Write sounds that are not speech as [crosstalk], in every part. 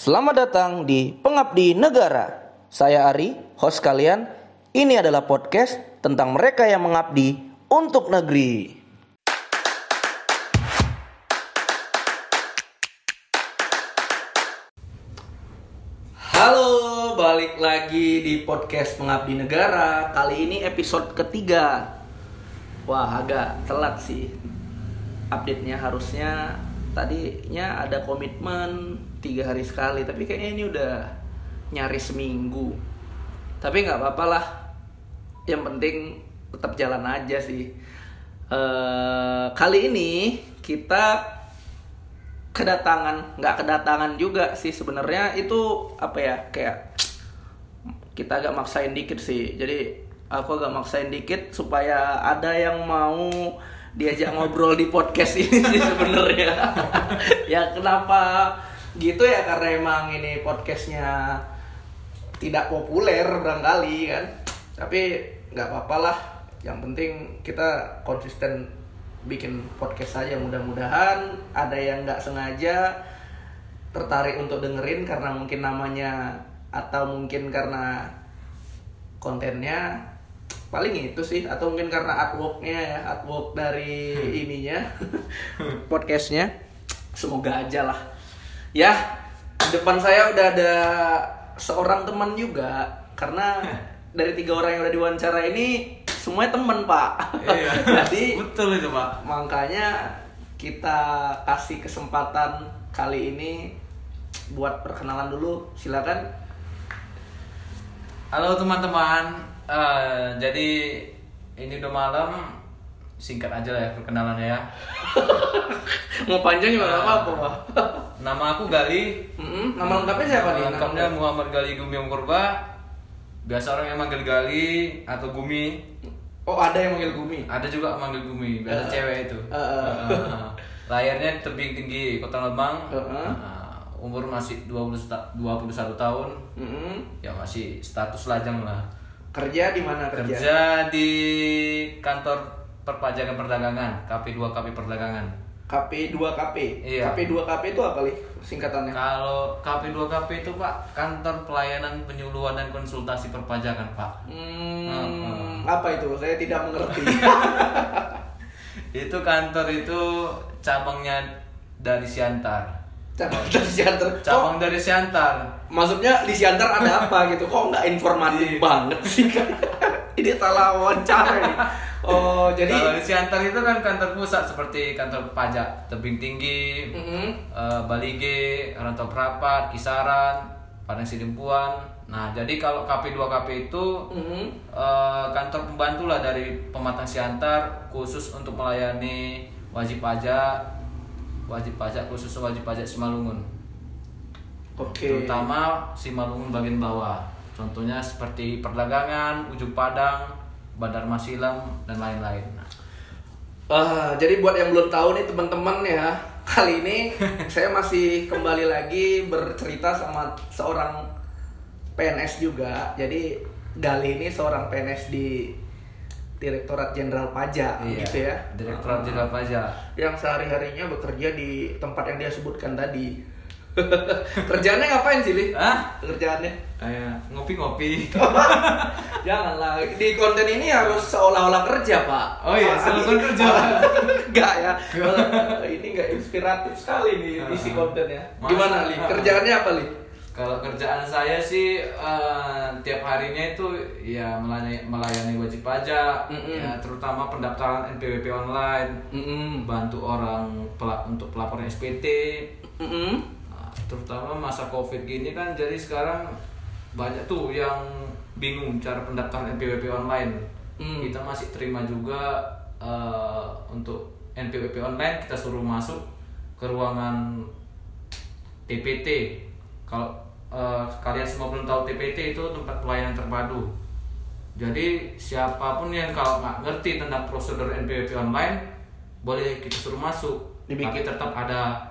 Selamat datang di Pengabdi Negara. Saya Ari, host kalian. Ini adalah podcast tentang mereka yang mengabdi untuk negeri. Halo, balik lagi di podcast Pengabdi Negara. Kali ini episode ketiga. Wah, agak telat sih. Update-nya harusnya tadinya ada komitmen tiga hari sekali, tapi kayaknya ini udah nyaris seminggu. Tapi nggak apa-apa lah. Yang penting tetap jalan aja sih. Eh, kali ini kita kedatangan nggak kedatangan juga sih sebenarnya itu apa ya kayak kita agak maksain dikit sih jadi aku agak maksain dikit supaya ada yang mau diajak ngobrol di podcast ini sih sebenarnya [laughs] ya kenapa gitu ya karena emang ini podcastnya tidak populer barangkali kan? Tapi nggak apa-apa lah. Yang penting kita konsisten bikin podcast aja. Mudah-mudahan ada yang nggak sengaja tertarik untuk dengerin karena mungkin namanya atau mungkin karena kontennya. Paling itu sih atau mungkin karena artworknya ya artwork dari ininya [laughs] podcastnya. Semoga aja lah ya depan saya udah ada seorang teman juga karena [laughs] dari tiga orang yang udah diwawancara ini semuanya teman pak Iya. [laughs] jadi betul itu pak. makanya kita kasih kesempatan kali ini buat perkenalan dulu silakan Halo teman-teman. Eh, jadi ini udah malam. Singkat aja lah ya perkenalannya ya. [laughs] mau panjang juga nggak apa-apa pak Nama aku Gali. Mm-mm, nama lengkapnya siapa nih lengkapnya Muhammad Gali Gumi Purba. Biasa orang yang manggil Gali atau Gumi. oh ada yang manggil Gumi Ada juga manggil Gumi. Biasa Eh, cewek itu. eh, eh. Eh, Layarnya tebing tinggi Kota Lembang. Eh, eh. Eh, umur masih 20 sta- 21 tahun. Mm-mm. Ya masih status lajang lah. kerja di mana kerja, kerja di kantor perpajakan perdagangan KP2 KP perdagangan. KP 2 KP Iya. KP 2 KP itu apa nih singkatannya? Kalau KP2 KP itu pak kantor pelayanan penyuluhan dan konsultasi perpajakan pak. Hmm, Hmm. apa itu? Saya tidak mengerti. [laughs] Itu kantor itu cabangnya dari Siantar. Cabang dari Siantar? Cabang dari Siantar. maksudnya di Siantar ada apa gitu? Kok nggak informatif Iya. banget sih [laughs] [laughs] ini salah wawancara nih oh [laughs] jadi kalau di Siantar itu kan kantor pusat seperti kantor pajak tebing tinggi Mm-mm. eh, Balige, Rantau Prapat, Kisaran, Padang Sidimpuan. Nah, jadi kalau KP2KP itu Mm-mm. eh, kantor pembantu lah dari Pematang Siantar khusus untuk melayani wajib pajak, wajib pajak khusus wajib pajak Simalungun. oke Terutama Simalungun bagian bawah. Contohnya seperti perdagangan, ujung Padang, Bandar Masilam dan lain-lain. Ah, jadi buat yang belum tahu nih teman-teman ya, kali ini [laughs] saya masih kembali lagi bercerita sama seorang PNS juga. Jadi Gali ini seorang PNS di Direktorat Jenderal Pajak gitu ya. Direktorat Jenderal Pajak. Yang sehari-harinya bekerja di tempat yang dia sebutkan tadi. [laughs] Kerjaannya ngapain sih, Li? Hah? Kerjaannya? Kayak ngopi-ngopi. [laughs] Janganlah, di konten ini harus seolah-olah kerja, Pak. Oh iya, seolah-olah [laughs] kerja. Enggak ya. Eh, ini enggak inspiratif sekali nih isi kontennya. Gimana, Li? Kerjaannya apa, Li? Kalau kerjaan saya sih eh, tiap harinya itu ya melayani, melayani wajib pajak, Mm-mm. ya terutama pendaftaran NPWP online, Mm-mm. bantu orang pela- untuk pelaporan SPT, Mm-mm. Nah, terutama masa COVID gini kan jadi sekarang banyak tuh yang bingung cara pendaftaran NPWP online. Hmm. Kita masih terima juga eh, untuk NPWP online kita suruh masuk ke ruangan TPT. Kalau eh, kalian semua belum tahu TPT itu tempat pelayanan terpadu. Jadi siapa pun yang kalau nggak ngerti tentang prosedur NPWP online boleh kita suruh masuk. Dibikin- Tapi tetap ada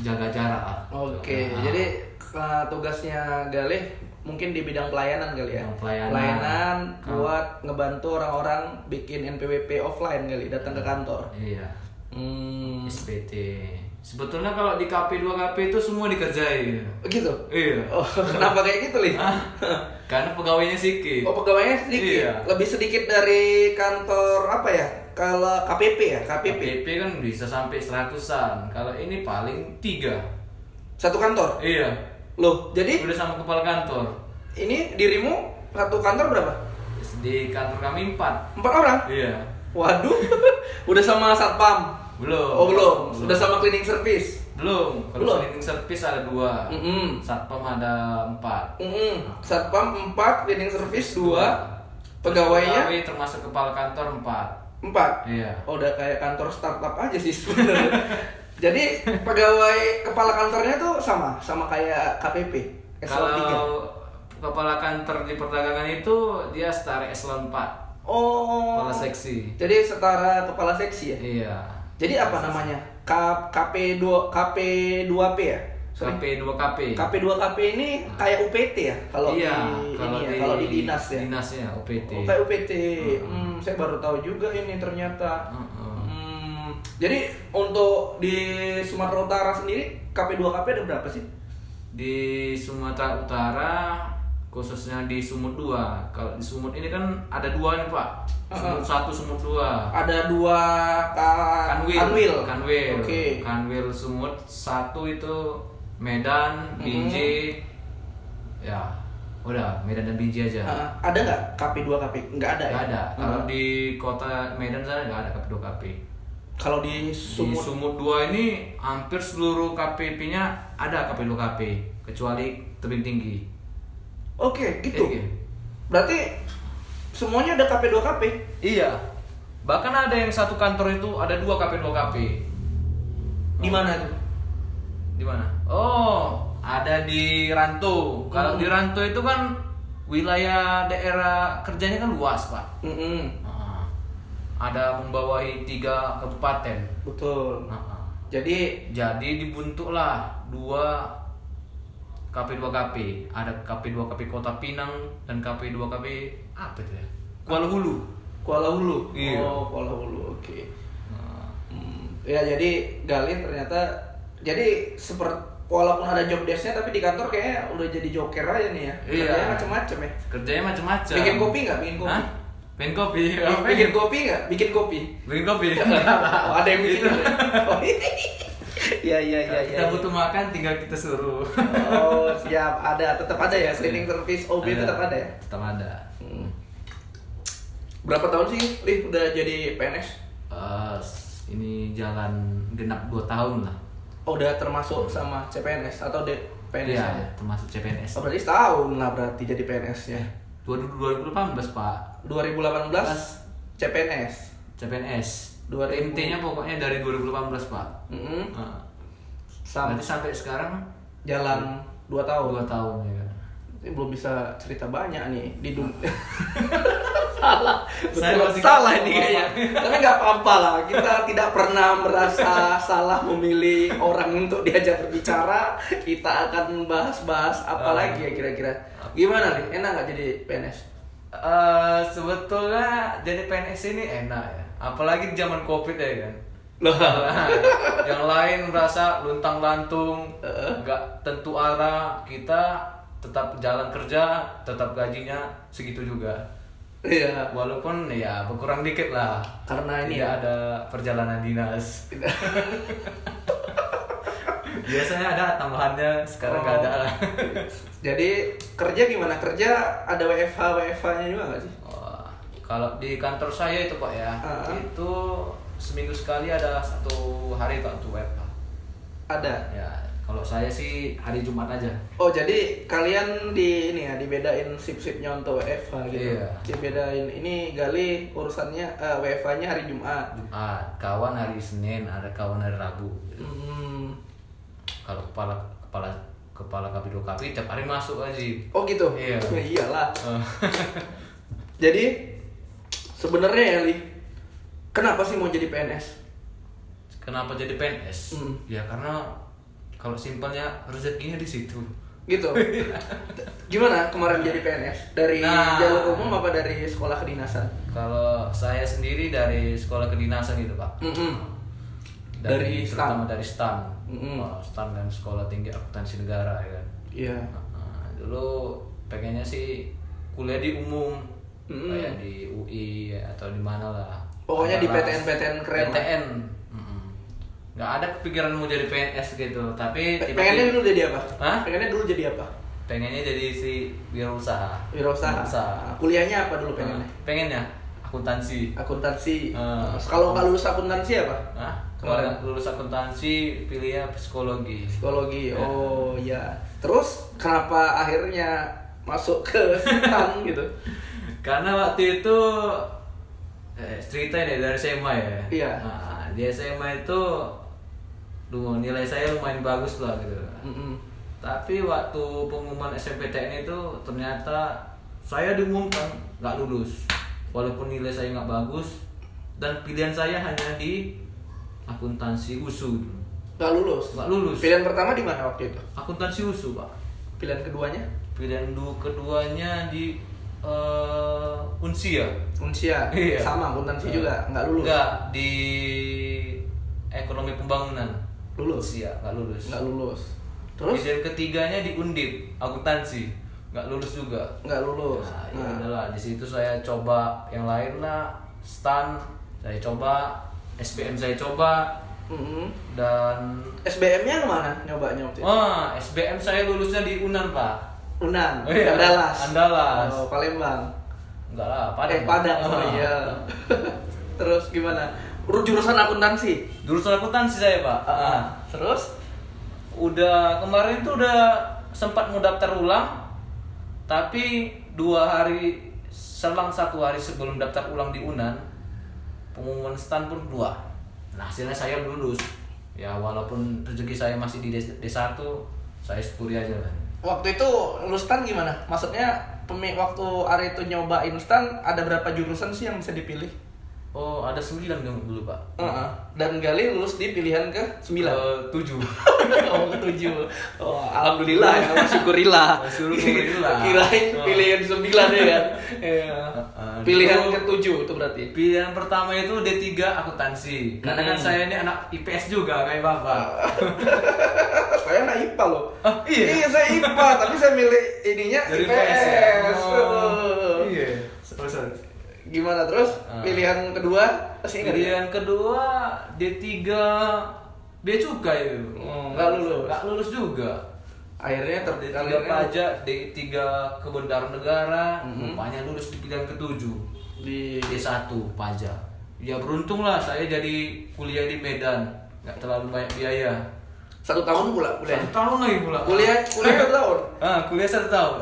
jaga jarak. lah. Oke, Nah, jadi uh, tugasnya Galih mungkin di bidang pelayanan kali ya. Bidang pelayanan. Kalau- buat ngebantu orang-orang bikin NPWP offline kali, datang ke kantor. Iya. Hmm. SPT. Sebetulnya kalau di KP 2 KP itu semua dikerjain. Gitu. Iya. Oh, [laughs] kenapa kayak gitu, Li? Karena pegawainya sedikit. Oh, pegawainya sedikit. Iya. Lebih sedikit dari kantor apa ya? Kalau KPP ya, KPP. KPP kan bisa sampai seratusan. Kalau ini paling tiga. Satu kantor. Iya. Loh, jadi Udah sama kepala kantor. ini dirimu satu kantor berapa? Di kantor kami empat. Empat orang? Iya. Waduh, [laughs] udah sama satpam? Belum. Oh belum, sudah sama cleaning service? Belum. Kalau Belum. cleaning service ada dua. Mm-mm. Satpam ada empat. Mm-mm. Satpam empat, cleaning service dua, pegawainya Pegawai termasuk kepala kantor empat. Empat. Iya. Oh, udah kayak kantor startup aja sih sebenarnya. [laughs] Jadi pegawai kepala kantornya tuh sama, sama kayak KPP. Eselon. Kalau kepala kantor di perdagangan itu dia setara eselon 4 Oh. kepala seksi. Jadi setara kepala seksi ya. Iya. Jadi apa namanya? K KP 2 KP 2P ya? KP 2 KP. KP 2 KP ini kayak UPT ya kalau iya, di kalau ini ya, di, kalau di dinas ya. Dinasnya OPT. Oh, kayak UPT. Hmm. Hmm, saya baru tahu juga ini ternyata. Heeh. Hmm, jadi untuk di Sumatera Utara sendiri KP 2 KP ada berapa sih? Di Sumatera Utara khususnya di Sumut 2. Kalau di Sumut ini kan ada dua nih, Pak. Sumut. 1, Sumut 2. Ada dua ka Kanwil. Kanwil. Kanwil. Oke. Kanwil Sumut satu itu Medan. Binjai. Ya, udah Medan dan Binjai aja. Ah, ada nggak KP 2 KP? Nggak ada. Nggak ya? ada. Kalau di kota Medan sana nggak ada KP 2 KP. kalau di Di Sumut 2 ini hampir seluruh KPP-nya ada KP 2 KP kecuali tebing tinggi. Oke, gitu. Iya. Berarti semuanya ada KP 2 KP. Iya. Bahkan ada yang satu kantor itu ada dua KP 2 KP. Di mana tuh? Di mana? Oh, ada di Ranto. Kalau Hmm. di Ranto itu kan wilayah daerah kerjanya kan luas, Pak. Mm-mm. Nah, ada membawahi tiga kabupaten. Betul. Nah, Jadi jadi dibentuklah dua KP2 KP. Ada KP2 KP Kota Pinang dan KP2 KP apa itu ya? Kuala Hulu. Kuala Hulu. Iya. Oh, Kuala Hulu. Oke. Nah, Hmm. Ya jadi Galin ternyata jadi seperti walaupun ada job desknya tapi di kantor kayaknya udah jadi joker aja nih ya. Iya. Kerjanya macam-macam ya. kerjanya macam-macam. Bikin kopi nggak? Bikin kopi. Hah? Bikin kopi. Bikin, kopi nggak? Bikin kopi. Bikin kopi. [laughs] Oh, ada yang bikin. Itu. Oh, Iya [laughs] iya iya iya. kita butuh makan tinggal kita suruh. Oh, siap. Ada, tetap ada ya cleaning service OB tetap ada ya. Tetap ada. Hmm. Berapa tahun sih Lih udah jadi PNS? Eh, ini jalan genap 2 tahun lah. Oh, udah termasuk sama CPNS atau PNS Iya, aja? termasuk CPNS. Oh, berarti setahun lah berarti jadi PNS-nya. 2018, Pak. 2018 CPNS. CPNS. 2000. Intinya pokoknya dari 2018, Pak. Mm-mm. Nah, Sam- berarti sampai sekarang jalan 2 tahun. 2 tahun ya kan. Ini belum bisa cerita banyak nih di dunia. [laughs] salah, Saya masih salah ini kayaknya. [laughs] Tapi nggak apa-apa lah. Kita tidak pernah merasa salah memilih orang untuk diajak berbicara. Kita akan bahas-bahas apa Ah. lagi ya kira-kira. Gimana nih? Enak nggak jadi PNS? Eh, sebetulnya jadi PNS ini enak ya. Apalagi di zaman Covid ya kan. Loh. yang lain merasa luntang lantung, Eh. nggak tentu arah. Kita tetap jalan kerja, tetap gajinya segitu juga. Iya. Walaupun ya berkurang dikit lah. Karena ini ya. ada perjalanan dinas. [laughs] Biasanya ada tambahannya, sekarang nggak Oh. ada lah. Jadi kerja gimana? Kerja ada WFH WFH-nya juga nggak sih? Wah, kalau di kantor saya itu pak ya, Ah. itu seminggu sekali ada satu hari pak untuk WFH. Ada. Ya, kalau saya sih hari Jumat aja. Oh jadi kalian di ini ya dibedain sip-sipnya untuk WFH gitu. Iya. Dibedain ini Gali urusannya eh, WFH-nya hari Jumat. Jumat, kawan hari Senin, ada kawan hari Rabu. Hmm. Kalau kepala kepala kepala KP2 KP tiap hari masuk aja. Oh gitu. Iya. [laughs] Ya, iyalah. Eh, [laughs] Jadi sebenarnya ya Li, kenapa sih mau jadi PNS? Kenapa jadi PNS? Hmm. Ya karena kalau simpelnya rezekinya di situ. Gitu. [laughs] Gimana kemarin jadi PNS? Dari Nah. jalur umum apa dari sekolah kedinasan? Kalau saya sendiri dari sekolah kedinasan gitu pak. Mm-mm. Dari terutama STAN. dari STAN Mm-mm. Wah, STAN dan Sekolah Tinggi Akuntansi Negara ya kan Iya. Nah, dulu pengennya sih kuliah di umum Mm. kayak di UI atau di mana lah Pokoknya di Adalah PTN-PTN keren. PTN. Nggak ada kepikiran mau jadi PNS gitu tapi tiba-tiba- Pengennya dulu jadi apa? Hah? Pengennya dulu jadi apa? pengennya jadi si wirausaha Wirausaha. Nah, kuliahnya apa dulu pengennya? Nah, pengennya akuntansi Akuntansi. Ah. Terus kalau nggak lulus akuntansi apa? Hah? Kalau lulus akuntansi pilihnya psikologi Psikologi. Ya. Oh iya. Terus kenapa akhirnya masuk ke [laughs] stan gitu? Karena waktu itu eh, cerita nih dari SMA ya. Iya. Nah, di SMA itu nilai saya lumayan bagus lah gitu. Mm-mm. Tapi waktu pengumuman SMPTN itu ternyata saya diumumkan nggak lulus. Walaupun nilai saya nggak bagus dan pilihan saya hanya di akuntansi USU. dulu. Nggak lulus. Nggak lulus. Pilihan pertama di mana waktu itu? Akuntansi USU, Pak. Pilihan keduanya? Pilihan du keduanya di eh, Unsia. Unsia. Iya. Sama akuntansi juga. Nggak lulus. Enggak, di ekonomi pembangunan. Lulus. Iya, enggak lulus. Nggak lulus. Terus Pilihan ketiganya di Undip, akuntansi. Enggak lulus juga. nggak lulus. Nah, ya Nah. udahlah, di situ saya coba yang lain lah, stan saya coba, SBM saya coba Mm-mm. dan SBM-nya ke mana? Nyobanya waktu itu? wah, SBM saya lulusnya di Unan, Pak. Unan, Oh iya, Andalas. Andalas. Oh, Palembang. Enggak lah, Padang. Eh, Padang. Padang, Ah. sorry ya. Terus gimana? Uru- Jurusan akuntansi. Jurusan akuntansi saya, Pak. Ah, Terus? udah kemarin tuh udah sempat mau daftar ulang tapi dua hari selang satu hari sebelum daftar ulang di Unan pengumuman stand pun dua nah hasilnya saya lulus ya walaupun rezeki saya masih di D- D1 saya syukuri aja lah Waktu itu lu stan gimana? Maksudnya waktu hari itu nyobain stan ada berapa jurusan sih yang bisa dipilih? Oh ada sembilan dong dulu pak Heeh. Dan Gali lulus di pilihan ke 9. Eh, tujuh [laughs] oh, ketujuh. Oh, alhamdulillah ya, syukurilah. Syukurilah. Kirain Oh. pilihan 9 ya kan. [laughs] Iya. Uh, Pilihan dulu- ketujuh itu berarti. pilihan pertama itu D3 akuntansi karena kan Hmm. saya ini anak IPS juga kayak bapak [laughs] saya anak IPA loh. Ah, iya? saya IPA, tapi saya milih ininya dari IPS. PS ya Oh. Gimana terus? Ah. Pilihan kedua? Masih ingat ya? pilihan kedua D3 dia cukai itu Oh, nggak lulus. nggak lulus juga Akhirnya ter D3 akhirnya pajak D3 kebenaran negara Mhm. rupanya lulus di pilihan ketujuh di D1 pajak ya beruntung lah saya jadi kuliah di Medan nggak terlalu banyak biaya satu tahun pula kuliah. satu tahun lagi pula Kuliah [laughs] kuliah satu tahun. ah kuliah satu tahun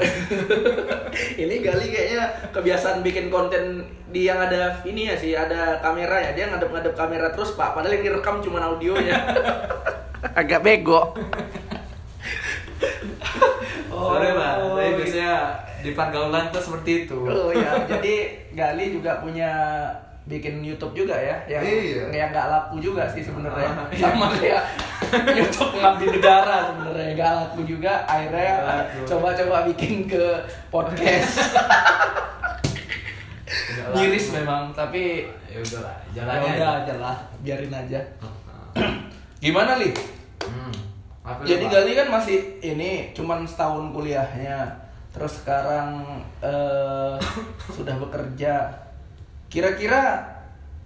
[laughs] Ini Gali kayaknya kebiasaan bikin konten di yang ada ini ya sih, ada kamera ya. Dia ngadep-ngadep kamera terus, Pak. Padahal yang direkam cuma audionya. [laughs] Agak bego. Sorry lah, saya biasanya di pergaulan tuh seperti itu. Oh ya, jadi Gali juga punya bikin YouTube juga ya, yang Iya. yang nggak laku juga sih sebenarnya. Ah, [laughs] iya. Sama kayak YouTube pengabdi negara sebenarnya nggak laku juga. Akhirnya coba-coba bikin ke podcast. [laughs] Miris memang, tapi Ya udah lah, ya jalannya. udah aja lah, biarin aja. Gimana li? Hmm. Apa Jadi Pak? Gali kan masih ini cuman setahun kuliahnya, terus sekarang eh, [coughs] sudah bekerja. Kira-kira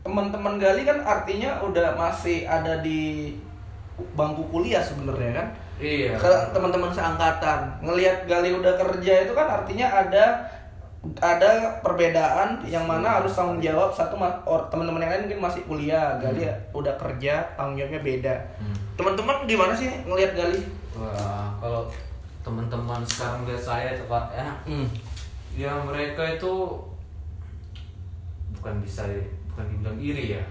teman-teman Gali kan artinya udah masih ada di bangku kuliah sebenarnya kan? Iya. Teman-teman seangkatan ngelihat Gali udah kerja itu kan artinya ada ada perbedaan yang mana harus tanggung jawab satu teman-teman yang lain mungkin masih kuliah Gali udah kerja tanggung jawabnya beda Hmm. teman-teman gimana sih ngelihat Gali Wah, kalau teman-teman sekarang lihat saya tuh Pak ya, Hmm. ya mereka itu bukan bisa bukan dibilang iri ya.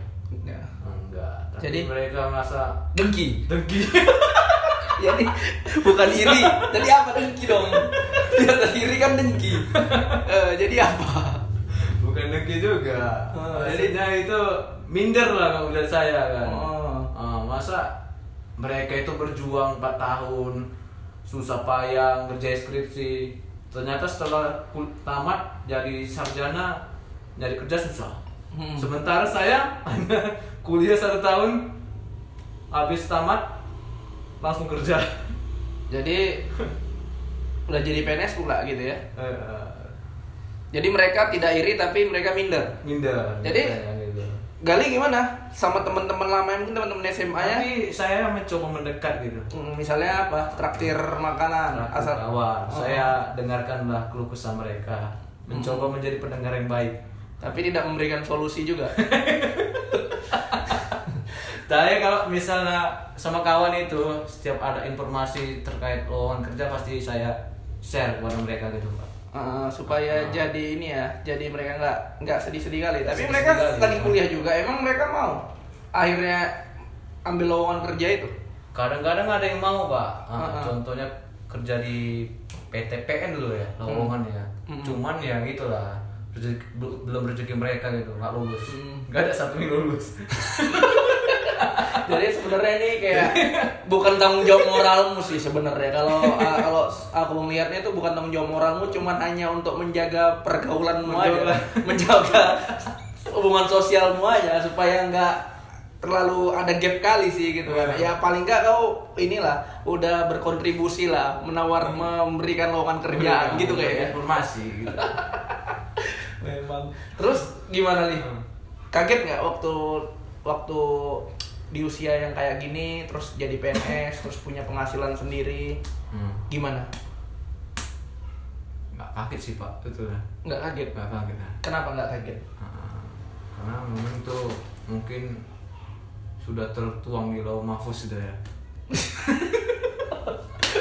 Ya. Enggak. Tapi Jadi- mereka merasa Dengki. dengki. [laughs] Jadi bukan iri. Jadi apa dengki dong? Dari iri kan dengki. Eh, jadi apa? bukan dengki juga. Oh, Jadinya itu minder lah kalau lihat saya kan. Oh. Ah, masa mereka itu berjuang 4 tahun susah payah ngerjain skripsi ternyata setelah tamat jadi sarjana nyari kerja susah Hmm. sementara saya hanya kuliah satu tahun habis tamat langsung kerja Jadi udah jadi PNS pula gitu ya. Eh, Jadi mereka tidak iri tapi mereka minder. minder Jadi- gitu. Gali gimana sama teman-teman lama mungkin teman-teman SMA ya? tapi saya mencoba mendekat gitu Hmm, Misalnya apa? Traktir makanan Terakhir asal awal Oh. saya dengarkanlah keluh kesah mereka mencoba menjadi pendengar yang baik tapi tidak memberikan solusi juga. saya kalau misalnya sama kawan itu setiap ada informasi terkait lowongan kerja pasti saya share kepada mereka gitu pak Uh, supaya Ah. jadi ini ya, jadi mereka nggak nggak sedih-sedih kali. Tapi Sedih-sedih mereka kali, lagi kuliah juga. Emang mereka mau akhirnya ambil lowongan kerja itu? kadang-kadang ada yang mau pak Ah, ah. contohnya kerja di PTPN dulu ya lowongan ya Hmm. cuman ya gitulah rezeki- bel- belum rezeki mereka gitu nggak lulus Hmm. nggak ada satu yang lulus [laughs] Jadi sebenarnya ini kayak [laughs] bukan tanggung jawab moralmu sih sebenarnya. Kalau uh, [laughs] kalau aku melihatnya itu bukan tanggung jawab moralmu, cuman hanya untuk menjaga pergaulanmu aja, Menjaga. menjaga hubungan sosialmu aja supaya nggak terlalu ada gap kali sih gitu kan. Ya paling nggak kau inilah udah berkontribusi lah menawar memberikan lowongan kerjaan gitu kayaknya. informasi gitu. Memang. Terus gimana nih? Hmm. Kaget nggak waktu waktu di usia yang kayak gini terus jadi PNS terus punya penghasilan sendiri Hmm. gimana? nggak kaget sih pak itu lah Nggak kaget? nggak kaget ya Kenapa nggak kaget? Karena mungkin tuh mungkin sudah tertuang di lauh mahfuz sudah ya [laughs]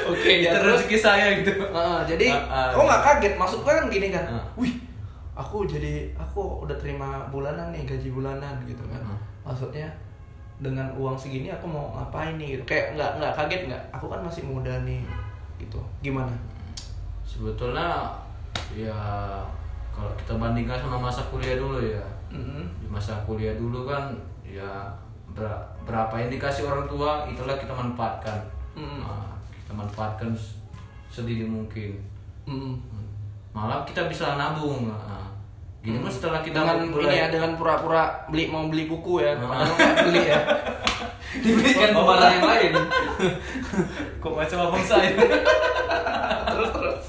Oke itu rezeki saya gitu Heeh, jadi Ah, ah. kok nggak kaget? Maksudku kan gini kan, Ah. wih aku jadi aku udah terima bulanan nih gaji bulanan gitu kan. Ah. Maksudnya dengan uang segini aku mau ngapain nih gitu. Kayak nggak nggak kaget nggak? Aku kan masih muda nih gitu. Gimana? sebetulnya ya kalau kita bandingkan sama masa kuliah dulu ya Mm-mm. di masa kuliah dulu kan ya ber- berapa yang dikasih orang tua itulah kita manfaatkan Mm. Nah, kita manfaatkan sedini mungkin Mm. Malah kita bisa nabung Nah, gini mah setelah kita dengan mulai- ini ya dengan pura-pura beli mau beli buku ya. Ah. padahal nggak beli ya. [laughs] Dibelikan Oh, barang yang lain. [laughs] Kok macam abang saya [laughs] terus terus.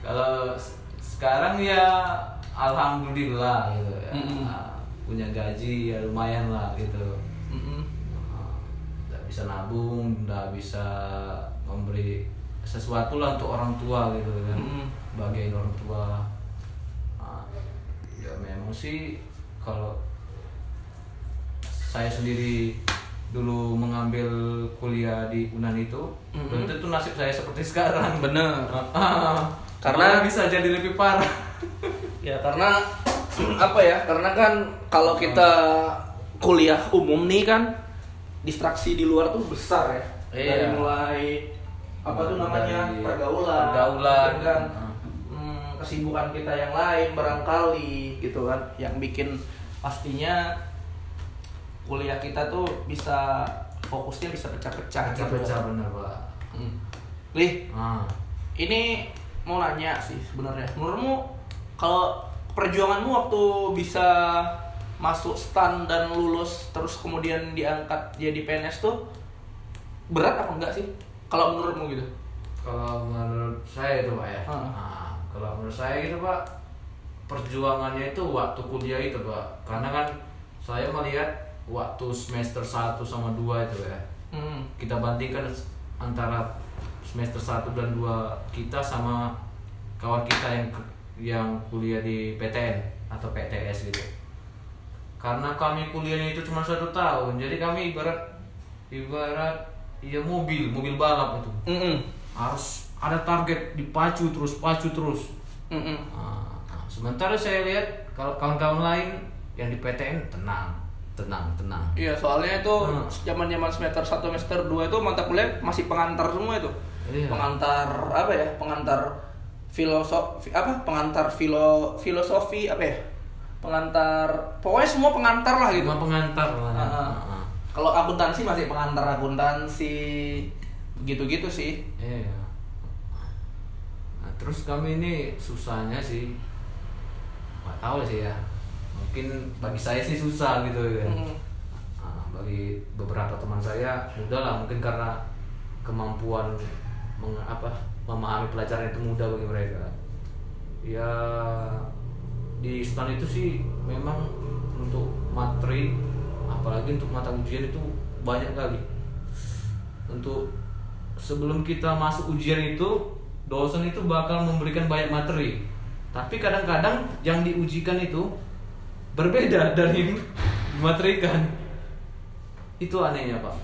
Kalau sekarang ya alhamdulillah gitu ya. Mm-mm. Nah, punya gaji ya lumayan lah gitu. Mm-mm. nggak bisa nabung nggak bisa memberi sesuatu lah untuk orang tua gitu kan. Mm. bagian orang tua. Nah, ya memang sih kalau saya sendiri dulu mengambil kuliah di Unan itu Mhm. belum tentu nasib saya seperti [laughs] sekarang. Bener. Ah, Karena- malah bisa jadi lebih parah. Ya karena [clears throat] apa ya? Karena kan kalau kita kuliah umum nih kan distraksi di luar tuh besar ya. Iya. dari mulai apa tuh namanya Dari pergaulan pergaulan. ya kan Ah. Hmm, kesibukan kita yang lain barangkali gitu kan yang bikin pastinya kuliah kita tuh bisa fokusnya bisa pecah-pecah gitu. pecah bener pak Hmm. Lih, ah. ini mau nanya sih sebenarnya. Menurutmu kalau perjuanganmu waktu bisa masuk stan dan lulus terus kemudian diangkat jadi PNS tuh berat apa enggak sih? Kalau menurutmu gitu? Kalau menurut saya itu pak ya. Ah. Nah, kalau menurut saya itu pak perjuangannya itu waktu kuliah itu pak. Karena kan saya melihat waktu semester 1 sama 2 itu ya. Hmm. Kita bandingkan antara semester 1 dan 2 kita sama kawan kita yang yang kuliah di PTN atau PTS gitu. Karena kami kuliahnya itu cuma satu tahun, jadi kami ibarat ibarat ya mobil, mobil balap itu Mm-mm. harus ada target dipacu terus pacu terus Mm-mm. Nah, nah, sementara saya lihat kalau kawan-kawan lain yang di PTN tenang tenang tenang Iya, soalnya itu Hmm. zaman-zaman semester 1 semester 2 itu mata kuliah masih pengantar semua itu. Iya. Pengantar apa ya? Pengantar filosofi apa? Pengantar filo filosofi apa ya? Pengantar pokoknya semua pengantar lah gitu. cuma pengantar lah Ah, ah. Kalau akuntansi masih pengantar akuntansi gitu-gitu sih. iya nah, terus kami ini susahnya sih. Nggak tahu sih ya. Mungkin bagi saya sih susah gitu ya. Hmm. Nah, bagi beberapa teman saya mudah lah mungkin karena kemampuan meng, apa memahami pelajaran itu mudah bagi mereka. Ya di stan itu sih memang untuk materi apalagi untuk mata ujian itu banyak kali. Untuk sebelum kita masuk ujian itu dosen itu bakal memberikan banyak materi. Tapi kadang-kadang yang diujikan itu berbeda [laughs] dari yang dimaterikan. Itu anehnya pak.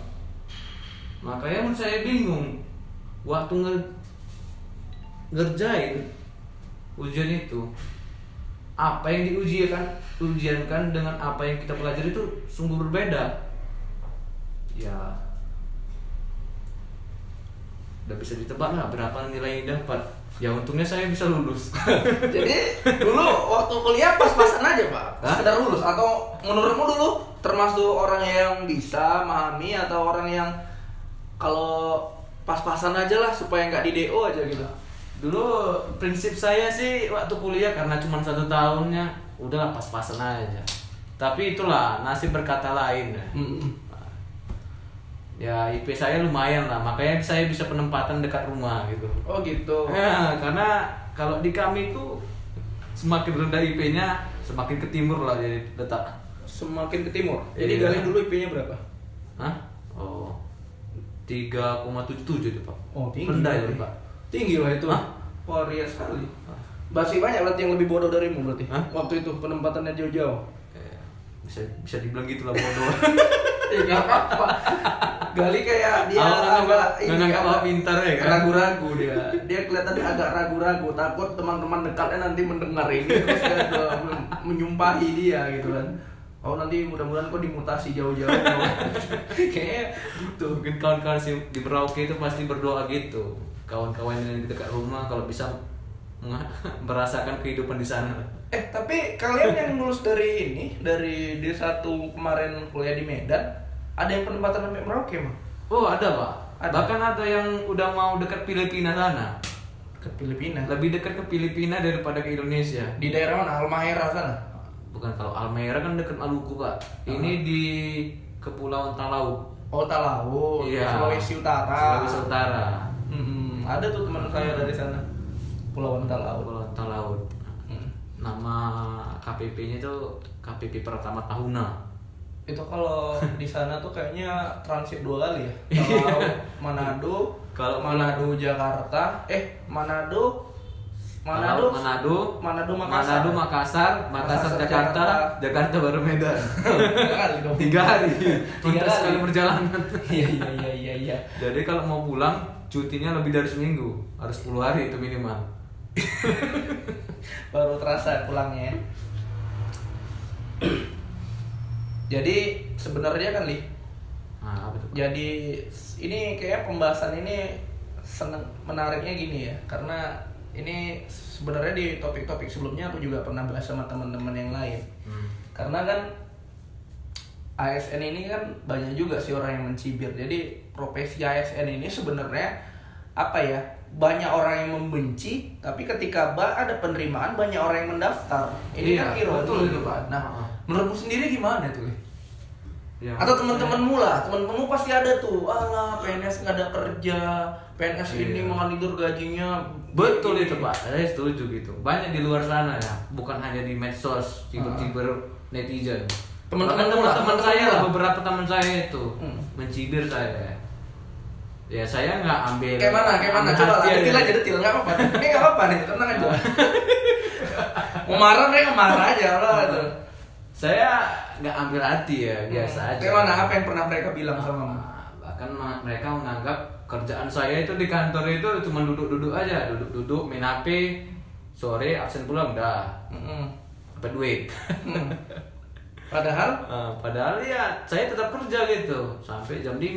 Makanya pun saya bingung. Waktu nge ngerjain ujian itu apa yang diujikan ujiankan dengan apa yang kita pelajari itu sungguh berbeda. Ya. Udah bisa ditebak lah berapa nilai yang dapat. Ya untungnya saya bisa lulus. [laughs] Jadi [laughs] dulu waktu kuliah pas-pasan aja pak, Hah? sekedar lulus. Atau menurutmu dulu termasuk orang yang bisa memahami atau orang yang kalau pas-pasan aja lah supaya nggak di DO aja gitu. Dulu prinsip saya sih waktu kuliah karena cuma satu tahunnya udahlah pas-pasan aja tapi itulah nasib berkata lain Mm-mm. ya IP saya lumayan lah makanya saya bisa penempatan dekat rumah gitu Oh gitu. Ya, karena kalau di kami itu semakin rendah IP-nya semakin ke timur lah jadi letak. Semakin ke timur. Jadi Iya. Gali dulu IP-nya berapa? Hah? Oh. 3,77 itu, Pak. Oh, tinggi. Rendah itu, Pak. Tinggi lah itu. Hah? Wah ria sekali. Masih banyak berarti yang lebih bodoh darimu berarti. Hah? Waktu itu penempatannya jauh-jauh. Eh, bisa bisa dibilang gitu lah bodoh. [laughs] Nggak apa-apa. Gali kayak dia agak ini agak pintar ya kan? Ragu-ragu dia. Dia kelihatan agak ragu-ragu, takut teman-teman dekatnya nanti mendengar ini terus dia menyumpahi dia gitu kan. Oh nanti mudah-mudahan kok dimutasi jauh-jauh. [laughs] Kayaknya gitu. Mungkin kawan-kawan si di Merauke itu pasti berdoa gitu. Kawan-kawan yang di dekat rumah kalau bisa [laughs] merasakan kehidupan di sana. Eh tapi kalian yang lulus dari ini dari D1 kemarin kuliah di Medan ada yang penempatan sampai Merauke mah? Oh, ada, Pak. Ada. Bahkan ada yang udah mau dekat Filipina sana. Ke Filipina. Lebih dekat ke Filipina daripada ke Indonesia. Di daerah mana? Halmahera sana. Bukan kalau Almera kan dekat Maluku, Pak. Ini di Kepulauan Talaut. Oh Talaut, Iya. Sulawesi Utara. Sulawesi Utara. Mm-mm. Ada tuh teman saya dari sana. Pulau Talaut. Kepulauan Talaut. Mm. Nama KPP-nya itu KPP Pratama Tahuna. Itu kalau [laughs] di sana tuh kayaknya transit dua kali ya. Kalau Manado, Kalau Manado Jakarta, eh Manado Manado Manado, Manado Makassar. Manado Makassar, Makassar, Makassar, Jakarta, Jakarta. Jakarta baru Medan. [laughs] Tiga hari. Tiga sekali perjalanan. [laughs] Iya iya iya iya iya. Jadi kalau mau pulang cutinya lebih dari seminggu, harus 10 hari itu minimal. [laughs] Baru terasa pulangnya. ya. [clears throat] Jadi sebenarnya kan li Nah? Jadi ini kayak pembahasan ini seneng menariknya gini ya, karena ini sebenarnya di topik-topik sebelumnya aku juga pernah bahas sama teman-teman yang lain. Hmm. Karena kan ASN ini kan banyak juga sih orang yang mencibir. Jadi profesi ASN ini sebenarnya apa ya? Banyak orang yang membenci, tapi ketika ada penerimaan banyak orang yang mendaftar. Ini Iya, kan ironi. betul itu, Pak. Nah, menurutmu sendiri gimana tuh? Ya, Atau teman-temanmu lah, teman-temanmu pasti ada tuh, alah PNS nggak ada kerja, PNS ini Iya. mengalir gajinya. Betul gini." itu Pak, saya setuju gitu. Banyak di luar sana ya, bukan hanya di medsos, ciber-ciber netizen. Teman-teman Bahkan lu lah, teman-teman teman-teman saya lu lah, lah. beberapa teman saya itu Hmm. mencibir saya. Ya saya nggak ambil. Kayak mana? Kayak mana? Coba lah, detil aja, detil nggak apa-apa. Ini nggak apa-apa nih, tenang aja. [laughs] Mau marah mereka marah aja lah. Saya nggak ambil hati ya, biasa Hmm. aja. Kayak mana? Apa yang pernah mereka bilang sama kamu? Nah, bahkan mereka menganggap kerjaan saya itu di kantor itu cuma duduk-duduk aja, duduk-duduk main HP, sore absen pulang udah Mm-mm. dapat duit. Hmm. [laughs] Padahal Eh, padahal ya saya tetap kerja gitu sampai jam 5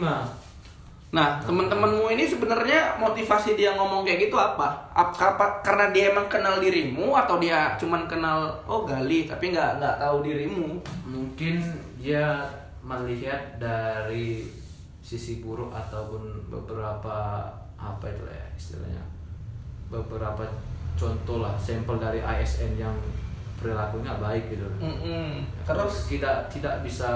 Nah, teman-temanmu ini sebenarnya motivasi dia ngomong kayak gitu apa? Ap- apa? Karena dia emang kenal dirimu atau dia cuman kenal oh Gali tapi nggak nggak tahu dirimu? mungkin dia melihat dari sisi buruk ataupun beberapa apa itu ya istilahnya beberapa contoh lah sampel dari ASN yang perilakunya baik gitu Mm-mm. terus tidak tidak bisa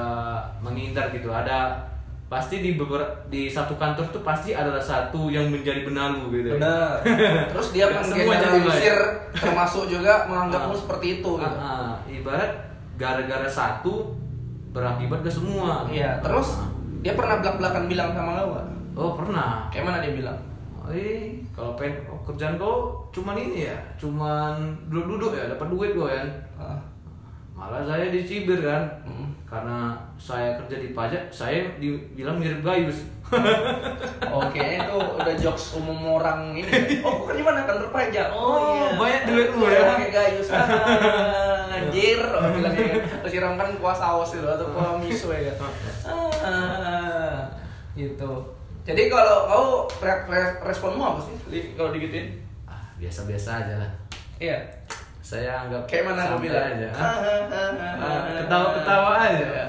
menghindar gitu ada pasti di beberapa di satu kantor tuh pasti ada satu yang menjadi benalu gitu benar [laughs] terus dia menggeneralisir termasuk juga menganggapmu Ah. seperti itu gitu. Ah. ibarat gara-gara satu berakibat ke semua iya terus Ah. dia pernah belak belakan bilang sama lo nggak? oh pernah kayak mana dia bilang Eh, kalau pengen oh, kerjaan kau cuman ini ya, cuman duduk-duduk ya, dapat duit kau kan. Ah. Malah saya dicibir kan, Mm. karena saya kerja di pajak, saya dibilang mirip Gayus. [laughs] Oke, itu udah jokes umum orang ini. ya? [laughs] Oh, bukan di mana kantor pajak. Oh, Oh, iya. banyak duit lu Iya, ya. Kayak gayus. Ah, [laughs] Anjir, oh, bilang gitu. Terus siramkan kuah saus itu atau kuah miso ya kan. Ah, gitu. Jadi kalau kau re- re- responmu apa sih kalau digituin? Ah, biasa-biasa aja lah. Iya. Saya anggap Kayak mana santai bilang? aja. Ah, ah, ah, ah, Ah, Ketawa-ketawa aja. Iya.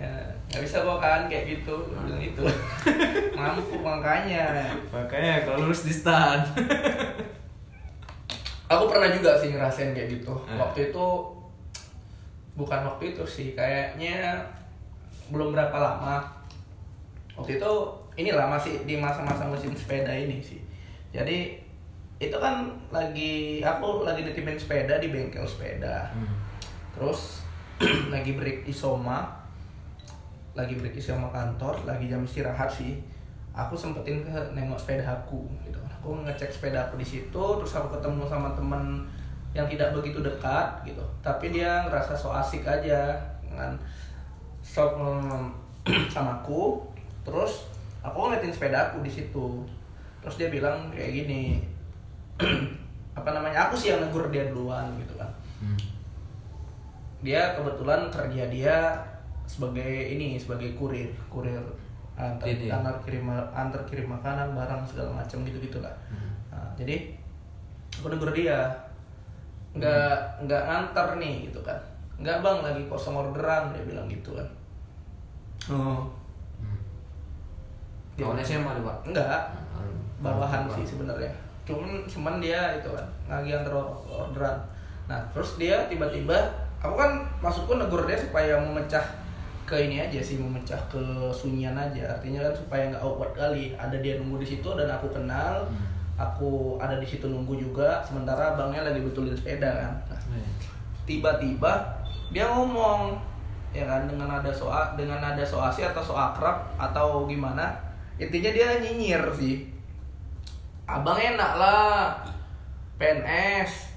Ya, nggak bisa kok kan kayak gitu, Gua bilang itu. [laughs] Mampu makanya. Makanya kalau lulus di stan. [laughs] Aku pernah juga sih ngerasain kayak gitu. Waktu itu bukan waktu itu sih, kayaknya belum berapa lama. Waktu itu inilah masih di masa-masa musim sepeda ini sih. Jadi itu kan lagi aku lagi nitipin sepeda di bengkel sepeda. Hmm. Terus [clears throat] lagi break isoma, lagi break isoma kantor, lagi jam istirahat sih. Aku sempetin ke nengok sepeda aku gitu. Aku ngecek sepeda aku di situ, terus aku ketemu sama temen yang tidak begitu dekat gitu. Tapi dia ngerasa so asik aja dengan mm, [clears throat] sama aku. Terus aku ngeliatin sepeda aku di situ. Terus dia bilang kayak gini, [clears throat] apa namanya? Aku sih yang negur dia duluan gitu kan Hmm. dia kebetulan kerja dia sebagai ini sebagai kurir kurir antar Ini. antar kirim antar kirim makanan barang segala macam gitu gitulah Hmm. nah, jadi aku negur dia nggak nggak ngantar nih gitu kan nggak bang lagi kosong orderan dia bilang gitu kan oh Hmm. Dia- Kawannya SMA tuh, Pak? enggak Ah, bawahan Pak. sih sebenarnya cuman cuman dia itu kan lagi antar orderan nah terus dia tiba-tiba aku kan maksudku negur dia supaya memecah ke ini aja sih memecah ke sunyian aja. Artinya kan supaya nggak awkward kali. Ada dia nunggu di situ dan aku kenal. Hmm. aku ada di situ nunggu juga sementara abangnya lagi betulin sepeda kan. Nah, Eh. tiba-tiba dia ngomong ya kan dengan ada soal dengan ada so asih atau so akrab atau gimana. Intinya dia nyinyir sih abang enak lah. PNS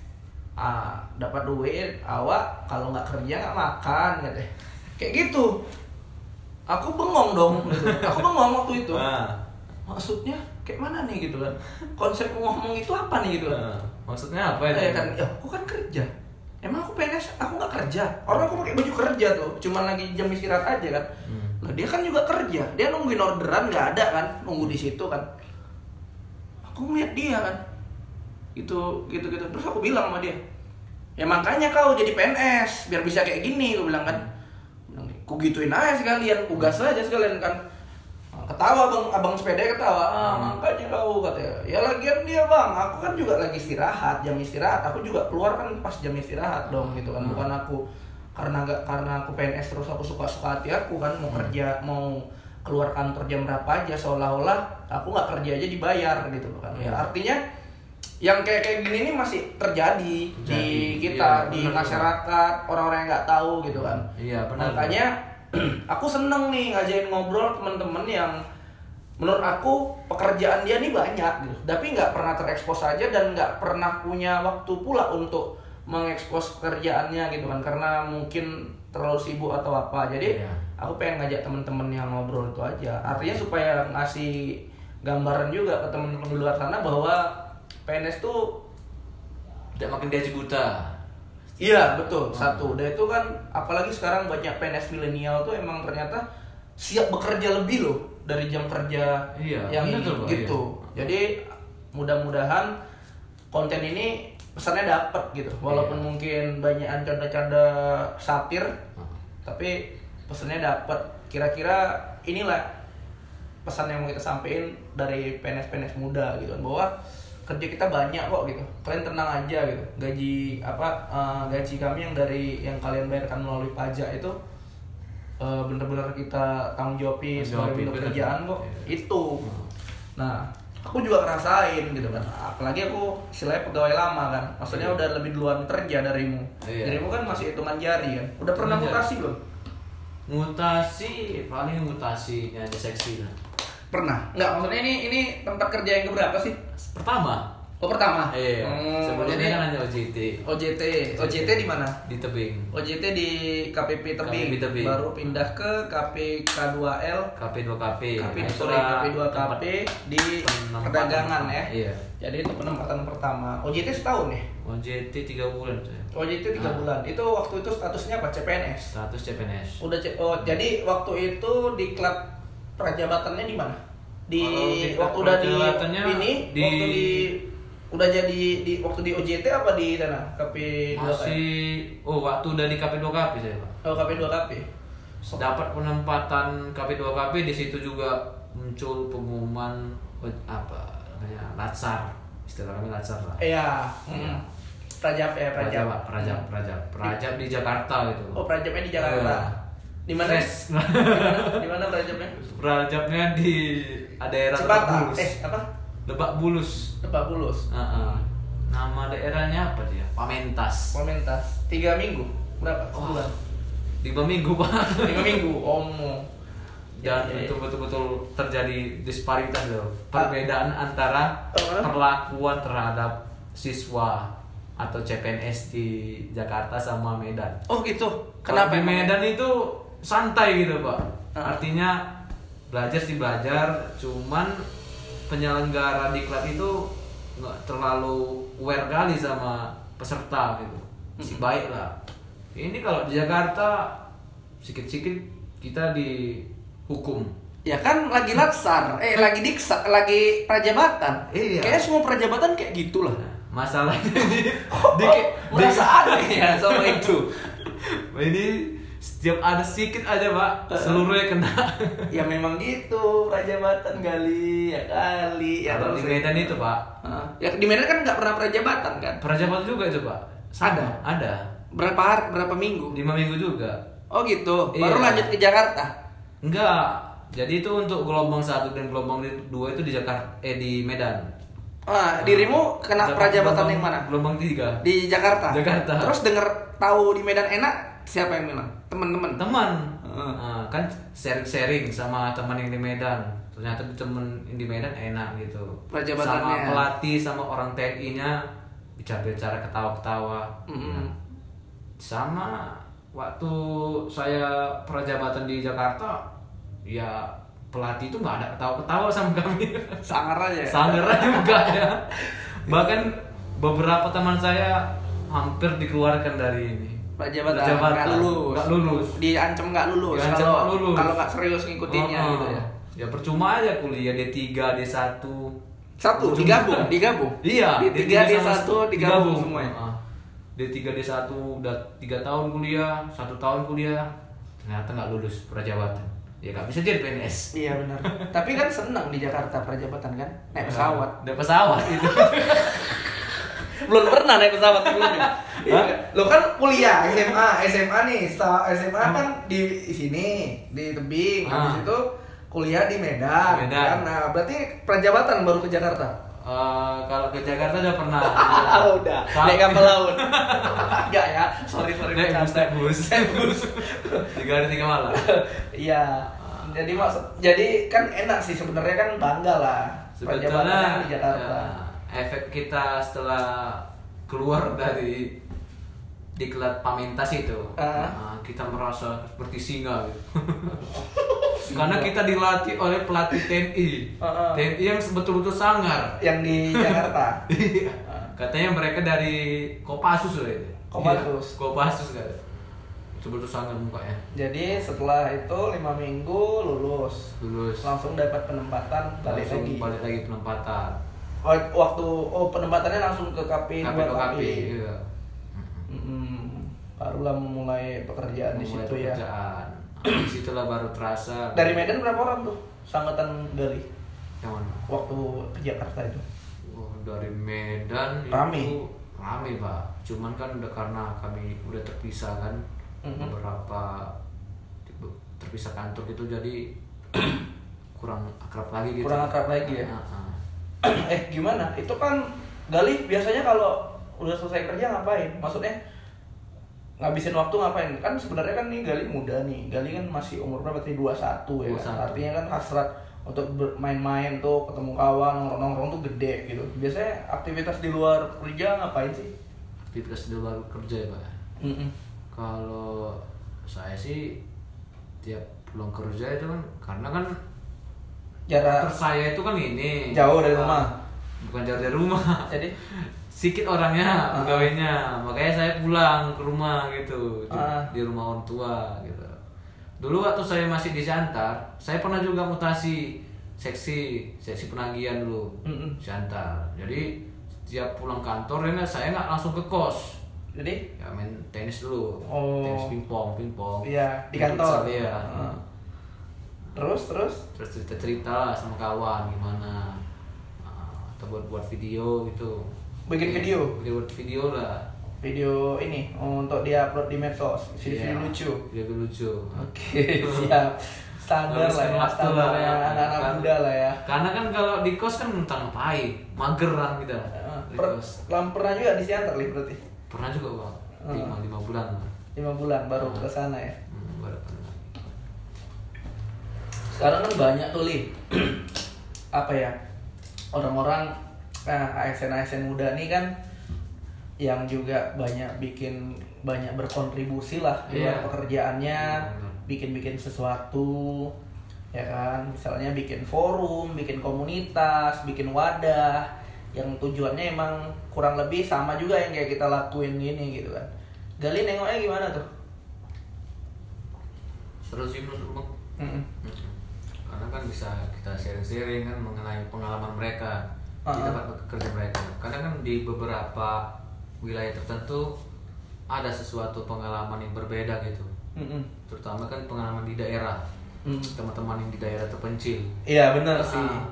ah dapat duit awak kalau nggak kerja nggak makan katanya kayak gitu. Aku bengong dong gitu. aku bengong waktu itu. [laughs] Ah. maksudnya kayak mana nih gitu kan? Konsep ngomong itu apa nih gitu kan? Ah. Maksudnya apa ya kan ya aku kan kerja. Emang aku PNS aku nggak kerja? Orang aku pakai baju kerja tuh cuman lagi jam istirahat aja kan. Hmm. lah dia kan juga kerja. Dia nungguin orderan nggak ada kan? Nunggu di situ kan aku ngeliat dia kan? Itu gitu gitu. Terus aku bilang sama dia ya makanya kau jadi PNS biar bisa kayak gini aku bilang kan. Ku gituin aja sekalian? Ku gas aja sekalian kan. Nah, ketawa bang. Abang sepeda ketawa. Ah Hmm. makanya kau katanya ya lagian dia bang. Aku kan juga lagi istirahat jam istirahat. Aku juga keluar kan pas jam istirahat dong gitu kan. Hmm. bukan aku karena nggak karena aku PNS terus aku suka suka hati aku kan mau kerja mau keluar kantor jam berapa aja seolah-olah aku nggak kerja aja dibayar gitu loh kan ya artinya yang kayak kayak gini ini masih terjadi di Terjadi. kita Iya, di benar. masyarakat orang-orang yang nggak tahu gitu kan Iya, benar. makanya [clears throat] aku seneng nih ngajain ngobrol temen-temen yang menurut aku pekerjaan dia nih banyak gitu tapi nggak pernah terekspos aja dan nggak pernah punya waktu pula untuk mengekspos pekerjaannya gitu kan karena mungkin terlalu sibuk atau apa jadi Iya. Aku pengen ngajak temen-temen yang ngobrol itu aja artinya supaya ngasih gambaran juga ke temen-temen di luar sana bahwa PNS tuh Tidak makin gaji buta. Iya betul satu. Dan itu kan apalagi sekarang banyak PNS milenial tuh emang ternyata siap bekerja lebih loh dari jam kerja Iya, yang Pak, gitu. Jadi mudah-mudahan konten ini pesannya dapet gitu. Walaupun Iya. mungkin banyak canda-canda satir, tapi pesannya dapet. Kira-kira inilah pesan yang mau kita sampaikan dari PNS-PNS muda gitu kan bahwa kerja kita banyak kok gitu. Kalian tenang aja gitu. Gaji apa eh, gaji kami yang dari yang kalian bayarkan melalui pajak itu eh, bener-bener kita tanggung jawabin sebagai bentuk kerjaan kok. Iya. itu. Nah aku juga ngerasain gitu kan. Apalagi aku istilahnya pegawai lama kan. Maksudnya Iya. udah lebih duluan kerja darimu. Iya. darimu kan masih hitungan jari kan. Udah pernah mutasi belum Mutasi paling mutasinya aja seksi lah. pernah nggak maksudnya ini ini tempat kerja yang keberapa sih Pertama, oh pertama iya. Hmm, Sebelumnya jadi kan hanya OJT OJT OJT di mana di tebing. OJT di KPP Tebing, KPP Tebing. baru pindah ke KPK2L, KP2KP. KP sorry, itulah KP2KP tempat di perdagangan ya. Iya. Jadi itu penempatan pertama. OJT setahun ya? OJT 3 bulan saya. OJT tiga Ah. bulan. Itu waktu itu statusnya apa? CPNS. Status CPNS. Udah C- oh, jadi waktu itu di klub prajabatannya di mana? Di di waktu udah di ini di- waktu di udah jadi di waktu di OJT apa di sana? KP 2 Masih oh waktu udah di KP2KP saya, Pak. Oh, KP 2 KP. Dapat penempatan KP2KP di situ juga muncul pengumuman eh, apa namanya latsar istilah kami latsar lah Iya. Hmm. Prajab ya, Prajab Prajab. Prajab Prajab Prajab di Jakarta gitu Oh, Prajabnya di Jakarta. Iya. Di mana? Di mana? Prajabnya? Prajabnya di daerah Cipata. Eh, apa? Lebak Bulus Lebak Bulus. Heeh. nama daerahnya apa dia Pamentas Komentas. Tiga minggu. Berapa? Wah. Sebulan. lima minggu pak Lima minggu. Omo. dan Ya, ya, ya. itu betul-betul terjadi disparitas loh perbedaan antara Uh. perlakuan terhadap siswa atau CPNS di Jakarta sama Medan. Oh gitu. Kenapa di? Medan itu santai gitu pak? Uh. Artinya belajar sih belajar, cuman penyelenggara diklat itu nggak terlalu aware kali sama peserta gitu, si baik lah. Ini kalau di Jakarta sikit-sikit kita dihukum. Ya kan lagi latsar, eh lagi diksa, lagi prajabatan. Iya. Kayaknya semua prajabatan kayak gitulah. Nah, masalahnya [laughs] di, di, merasa aneh ya sama itu. ini setiap ada sedikit aja pak. Seluruhnya kena. [laughs] Ya memang gitu. Prajabatan kali ya kali ya kalau di saya- Medan itu pak. Hah? ya di Medan kan nggak pernah prajabatan kan? Prajabat juga itu pak. Ada? ada. Berapa hari berapa minggu? Lima minggu juga. Oh gitu. Baru Iya. lanjut ke Jakarta? Enggak jadi itu untuk gelombang satu dan gelombang dua itu di Jakarta eh di Medan. Ah dirimu kena Dapat prajabatan yang mana? gelombang tiga. Di Jakarta? Jakarta. terus denger tahu di Medan enak siapa yang bilang? Teman-teman. Teman. Heeh. Nah, kan sharing-sharing sama teman yang di Medan. Ternyata temen yang di Medan enak gitu. Sama pelatih sama orang TNI nya bicara-bicara ketawa-ketawa. Mm-mm. sama waktu saya prajabatan di Jakarta ya pelatih itu nggak ada ketawa-ketawa sama kami. Sangar aja sangar aja enggak ya. Bahkan beberapa teman saya hampir dikeluarkan dari ini prajabatan Prajabatan. nggak lulus Nggak lulus. diancam nggak lulus Diancam kalau nggak lulus. kalau nggak serius ngikutinnya Oh, gitu ya ya percuma aja kuliah D3 D1 satu Ujung- digabung digabung Iya, di tiga di sama- satu digabung semuanya Ah. D3 D1 udah 3 tahun kuliah, satu tahun kuliah, ternyata nggak lulus prajabatan. Ya nggak bisa jadi PNS. iya benar tapi kan senang di Jakarta prajabatan kan naik pesawat Naik pesawat itu. [laughs] belum pernah naik pesawat sebelumnya [laughs] Hah? lo kan kuliah SMA SMA nih SMA kan di sini di tebing Ah. habis itu kuliah di Medan, Medan. kan? nah berarti prajabatan baru ke Jakarta Eh, kalau ke Jakarta udah pernah. Ah, [laughs] udah Tapi- naik kapal laut [laughs] enggak ya sorry sorry Naik bus, naik bus. Naik bus Tiga hari tiga malam. iya jadi maksud jadi kan enak sih sebenarnya kan bangga lah Sebetulnya di Jakarta ya, efek kita setelah keluar dari diklat Pamintas itu, Ah. nah, kita merasa seperti singa gitu. [laughs] Karena kita dilatih oleh pelatih TNI. Ah, ah. TNI yang betul-betul sangar. yang di Jakarta [laughs] Iya. Katanya mereka dari Kopassus loh itu. Kopassus. Iya, Kopassus kan. Betul-betul sangar mukanya. jadi setelah itu lima minggu lulus Lulus. langsung dapat penempatan balik Langsung lagi balik lagi penempatan. Oh, waktu oh penempatannya langsung ke KP KP 2 KP. KP Iya. Mm-mm. barulah memulai pekerjaan di situ ya pekerjaan. Di situlah baru terasa dari Medan berapa orang tuh sangatan Gali yang mana? waktu ke Jakarta itu Oh, dari Medan Rame? itu rame pak cuman kan udah karena kami udah terpisah kan Mhm. beberapa terpisah kantor gitu jadi [coughs] kurang akrab lagi gitu Kurang akrab lagi ya? Ah, ah. [coughs] eh gimana? Itu kan Gali biasanya kalau udah selesai kerja ngapain? Maksudnya ngabisin waktu ngapain? Kan sebenarnya kan nih Gali muda nih. Gali kan masih umur berapa tadi? 21 ya. 21. Artinya kan hasrat untuk bermain-main tuh ketemu kawan nongkrong-nongkrong tuh gede gitu. Biasanya aktivitas di luar kerja ngapain sih? aktivitas di luar kerja ya pak Mm-mm. kalau saya sih tiap pulang kerja itu kan karena kan Jarak saya itu kan ini Jauh dari Ah, rumah? bukan jauh dari rumah jadi [laughs] sedikit orangnya Ah. pegawainya makanya saya pulang ke rumah gitu di, Ah. di rumah orang tua gitu dulu waktu saya masih di Siantar saya pernah juga mutasi seksi seksi penagihan dulu Mm-mm. Siantar jadi setiap pulang kantor ya nggak, saya nggak langsung ke kos jadi ya main tenis dulu Oh. tenis pingpong pingpong Iya, di kantor. iya. Terus terus? Terus cerita cerita sama kawan gimana? Ah, atau buat buat video gitu. Bikin video? video buat video lah. Video ini untuk dia upload di medsos video, Iya, lucu. video lucu. Oke [laughs] siap. Standar lah ya waktu standarnya lah, anak-anak kan. muda lah ya. karena kan kalau di kos kan entah ngapain mager kan kita Eh, di per, lam- pernah juga di Siantar berarti? Pernah juga bang lima lima bulan. Lima bulan baru ke sana ya hmm, baru pernah. Sekarang kan banyak tuh li [clears throat] apa ya orang-orang nah, ASN ASN muda nih kan yang juga banyak bikin banyak berkontribusi lah di Iya. pekerjaannya Benar. bikin-bikin sesuatu ya kan misalnya bikin forum bikin komunitas bikin wadah yang tujuannya emang kurang lebih sama juga yang kayak kita lakuin gini gitu kan Gali nengoknya gimana tuh seru sih menurut Mm-mm. Mm-mm. Karena kan bisa kita sharing-sharing kan mengenai pengalaman mereka di Ah, tempat kerja mereka. Karena kan di beberapa wilayah tertentu ada sesuatu pengalaman yang berbeda gitu. Mm-mm. terutama kan pengalaman di daerah Mm. teman-teman yang di daerah terpencil. Iya benar sih. Ah,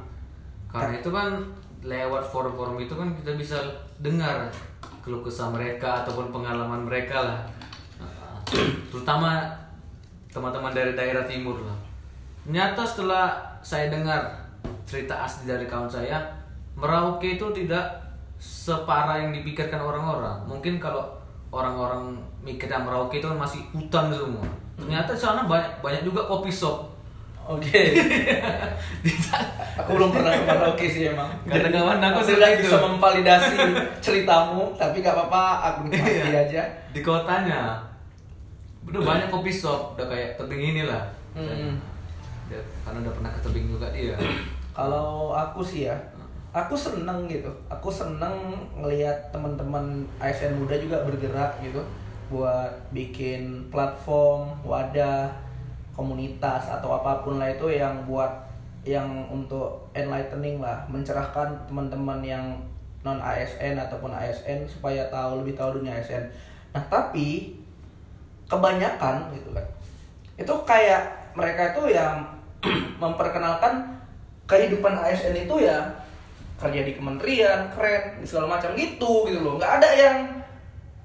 karena itu kan lewat forum-forum itu kan kita bisa dengar keluh kesah mereka ataupun pengalaman mereka lah. Ah, terutama teman-teman dari daerah timur lah nyata setelah saya dengar cerita asli dari kawan saya Merauke itu tidak separah yang dipikirkan orang-orang mungkin kalau orang-orang mikirnya Merauke itu kan masih hutan semua ternyata di sana banyak banyak juga kopi shop Oke. [laughs] aku belum pernah ke Merauke sih emang. Kata kawan aku sudah bisa memvalidasi ceritamu, tapi gak apa-apa, aku nikmati Iya. aja. di kotanya udah banyak kopi shop udah kayak tebing inilah Hmm. Karena udah pernah ke tebing juga dia [coughs] Kalau aku sih ya, aku seneng gitu. Aku seneng ngelihat teman-teman ASN muda juga bergerak gitu buat bikin platform, wadah, komunitas atau apa pun lah itu yang buat yang untuk enlightening lah, mencerahkan teman-teman yang non ASN ataupun ASN supaya tahu lebih tahu dunia ASN. Nah, tapi kebanyakan gitu kan. Itu kayak mereka itu yang [clears throat] memperkenalkan kehidupan ASN itu ya kerja di kementerian keren segala macam gitu gitu loh nggak ada yang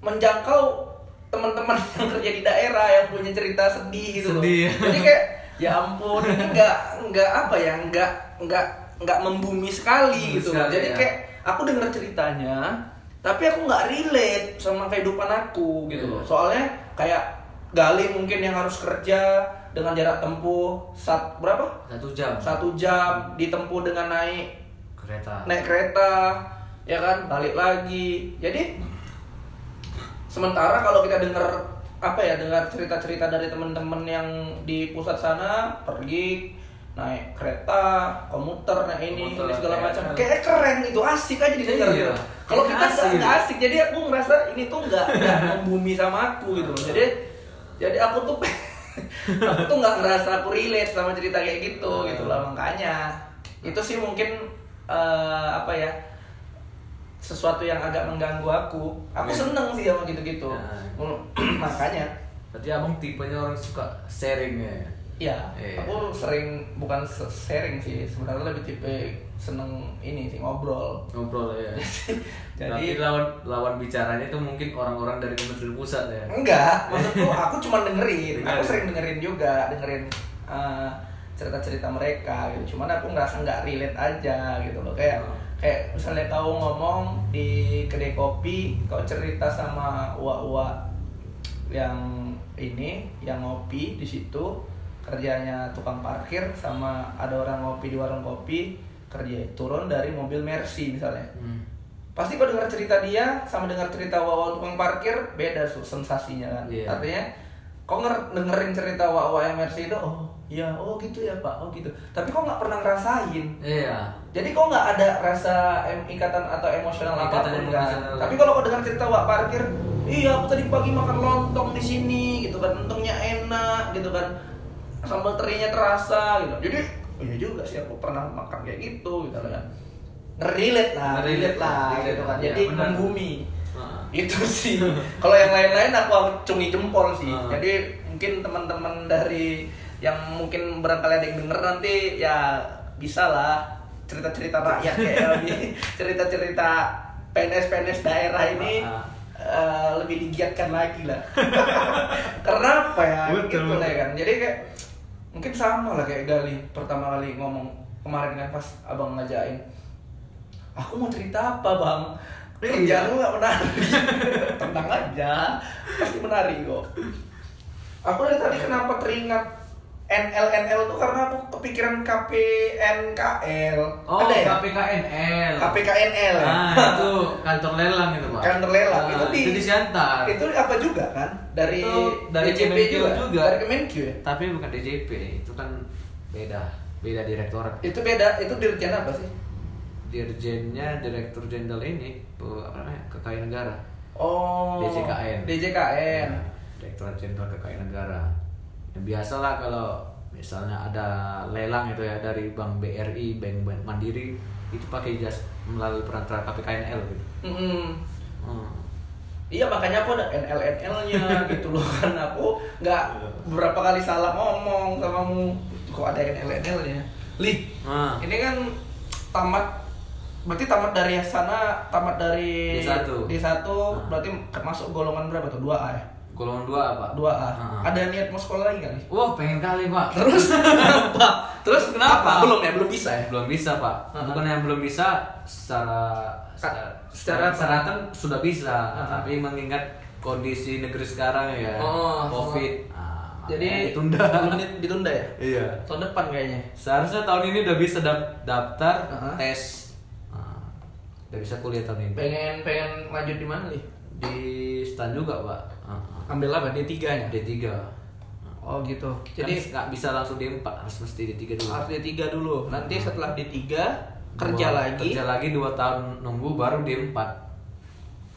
menjangkau teman-teman [laughs] yang kerja di daerah yang punya cerita sedih gitu Sedih. loh jadi kayak ya ampun ini nggak nggak apa ya nggak nggak nggak membumi sekali gitu loh jadi ya. kayak aku dengar ceritanya tapi aku nggak relate sama kehidupan aku gitu loh Iya. soalnya kayak Gali mungkin yang harus kerja dengan jarak tempuh sat berapa? Satu jam. Satu jam ditempuh dengan naik kereta. naik kereta ya kan? Balik lagi. Jadi sementara kalau kita dengar apa ya dengar cerita-cerita dari teman-teman yang di pusat sana pergi naik kereta komuter naik ini Komuter, ini segala macam. keren. kayak keren gitu asik aja didengar Iya, kalau kita nggak asik. asik jadi aku ngerasa ini tuh nggak membumi sama aku gitu loh. Jadi jadi aku tuh aku tuh nggak ngerasa aku relate sama cerita kayak gitu gitu lah makanya itu sih mungkin eh, apa ya sesuatu yang agak mengganggu aku aku Iya. seneng sih sama gitu-gitu Ya. [clears throat] makanya Berarti abang tipenya orang suka sharing ya Iya, Iya. aku sering bukan sharing sih, sebenarnya lebih tipe seneng ini sih ngobrol. ngobrol ya [laughs] Jadi- lawan lawan bicaranya itu mungkin orang-orang dari Kementerian Pusat ya Enggak, [laughs] maksudku aku cuma dengerin. Aku sering dengerin juga, dengerin eh, cerita-cerita mereka gitu. Cuman aku ngerasa nggak relate aja gitu loh. Kayak Hmm. kayak misalnya kau ngomong di kedai kopi, kau cerita sama uak-uak yang ini, yang ngopi di situ, kerjanya tukang parkir sama ada orang ngopi di warung kopi, kerja turun dari mobil Mercy misalnya Hmm. Pasti kau dengar cerita dia sama dengar cerita wawa tukang parkir beda su- sensasinya kan. Iya. artinya kau nger- dengerin cerita wawa yang Mercy itu oh iya oh gitu ya pak oh gitu. Tapi kau nggak pernah ngerasain? Iya. Jadi kau nggak ada rasa em- ikatan atau emosional Ikatan apa pun kan? tapi kalau kau dengar cerita wak parkir iya aku tadi pagi makan lontong di sini gitu kan lontongnya enak gitu kan. Sambal terinya terasa gitu. Jadi iya juga sih aku pernah makan kayak gitu gitu kan ngerelate lah ngerelate lah relate gitu kan. jadi benar. membumi itu [laughs] sih. Kalau yang lain-lain aku acungi jempol sih. Jadi mungkin teman-teman dari yang mungkin barangkali ada yang denger nanti ya bisa lah cerita-cerita rakyat kayak [laughs] lebih cerita-cerita PNS-PNS daerah ini eh, lebih digiatkan lagi lah. [laughs] Karena apa ya? Betul, gitu lah betul. kan. Jadi kayak mungkin sama lah kayak Gali pertama kali ngomong kemarin kan pas abang ngajain aku mau cerita apa bang? Iya. kerjaan lu gak menarik. [laughs] Tenang aja. Pasti menarik kok. Aku dari tadi kenapa teringat NL NL tuh karena aku kepikiran KPNKL oh ada ya? KPKNL KPKNL ya? ah itu kantor lelang itu pak. Kantor lelang. Ah, Itu di- itu di Siantar. itu apa juga kan? Dari Itu dari DJP juga, juga. dari Kemenq ya? Tapi bukan DJP itu kan beda. Beda direktorat. Itu beda itu dirjen apa sih dirjennya direktur jenderal ini apa namanya kekayaan negara oh DJKN. DJKN Ya, direktorat jenderal kekayaan negara ya, biasalah kalau misalnya ada lelang itu ya dari bank BRI bank, bank Mandiri itu pakai jas melalui perantara KPKNL gitu Mm-mm. Hmm. Iya makanya aku ada NL NL-nya [laughs] gitu loh kan aku nggak beberapa kali salah ngomong sama kamu kok ada NL NL-nya. Lih, Ah. ini kan tamat berarti tamat dari sana tamat dari D1. D1 Ah. berarti masuk golongan berapa tuh? 2A ya? golongan dua apa 2A. Ah. Ada niat mau sekolah lagi nggak nih? wah pengen kali pak Terus [laughs] kenapa? Terus Kenapa? Belum ya, belum bisa ya? belum bisa pak Ah. bukan yang belum bisa secara secara Secara- secara kan sudah bisa tapi mengingat kondisi negeri sekarang ya Oh, covid Jadi ditunda di- ditunda ya? iya Tahun depan kayaknya. seharusnya tahun ini udah bisa dap- daftar Ah. tes Ah, udah bisa kuliah tahun ini Pengen pengen lanjut di mana nih? di stan juga pak ah. Ambil apa? D3-nya? D3 Oh gitu. jadi Jadi nggak bisa langsung D4 harus mesti D3 dulu harus D3 dulu. Nanti setelah D3 kerja Dua- lagi. kerja lagi 2 tahun nunggu baru D4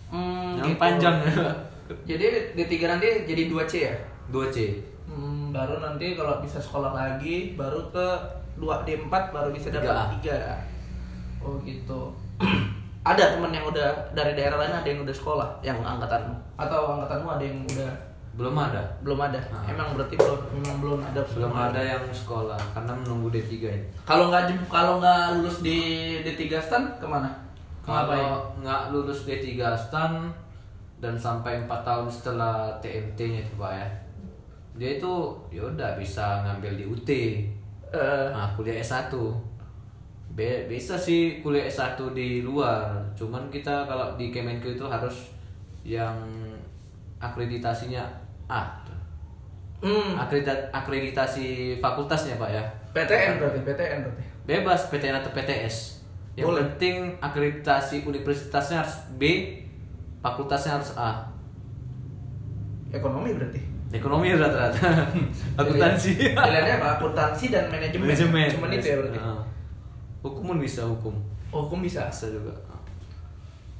Hmm, yang gitu. panjang [laughs] Jadi D3 nanti jadi 2C ya? 2C Hmm, baru nanti kalau bisa sekolah lagi baru ke 2D4 baru bisa dapat 3. Oh gitu. [clears throat] ada teman yang udah dari daerah lain ada yang udah sekolah yang angkatanmu. Atau angkatanmu ada yang udah belum ada? Belum ada. Ah. Emang berarti belum memang belum ada belum ada yang sekolah karena menunggu D3 ini. Kalau nggak kalau nggak lulus di D3 stan ke mana? Kalau nggak lulus D3 stan dan sampai 4 tahun setelah TMT-nya itu Pak ya dia itu ya udah bisa ngambil di UT Eh, nah kuliah S1 Be- bisa sih kuliah S1 di luar cuman kita kalau di Kemenkeu itu harus yang akreditasinya A hmm, Akredita- akreditasi fakultasnya pak ya PTN berarti PTN berarti. bebas PTN atau PTS yang Boleh. penting akreditasi universitasnya harus B fakultasnya harus A Ekonomi berarti. ekonomi rata-rata akuntansi Pilihannya apa? Akuntansi dan manajemen. manajemen Cuman itu ya berarti. Ah. Hukum pun bisa hukum Oh, hukum bisa. bisa juga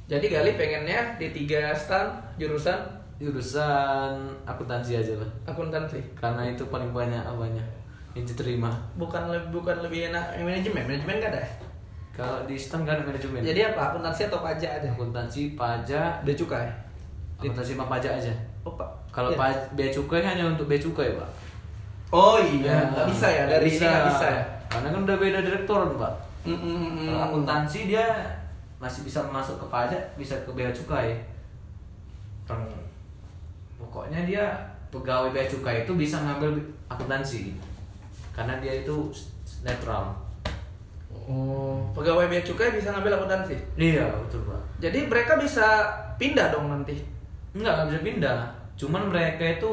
Jadi Gali pengennya di tiga stan jurusan jurusan akuntansi aja lah akuntansi. karena itu paling banyak apanya yang diterima Bukan lebih bukan lebih enak manajemen. Manajemen kan ada. ya? kalau di STEM kan ada manajemen Jadi apa? Akuntansi atau pajak aja? akuntansi pajak Bea cukai. akuntansi sama pajak aja Oh, Pak. kalau paj- bea cukai hanya untuk bea cukai pak Oh iya, nggak bisa ya dari sini nggak bisa ya. Karena kan udah beda direktorat pak. Mm, mm, Kalau akuntansi dia masih bisa masuk ke pajak, bisa ke bea cukai. Peng- pokoknya dia pegawai bea cukai itu bisa ngambil akuntansi karena dia itu netral. Oh, pegawai bea cukai bisa ngambil akuntansi. Iya betul pak. Jadi mereka bisa pindah dong nanti. Enggak nggak bisa pindah. Cuman mereka itu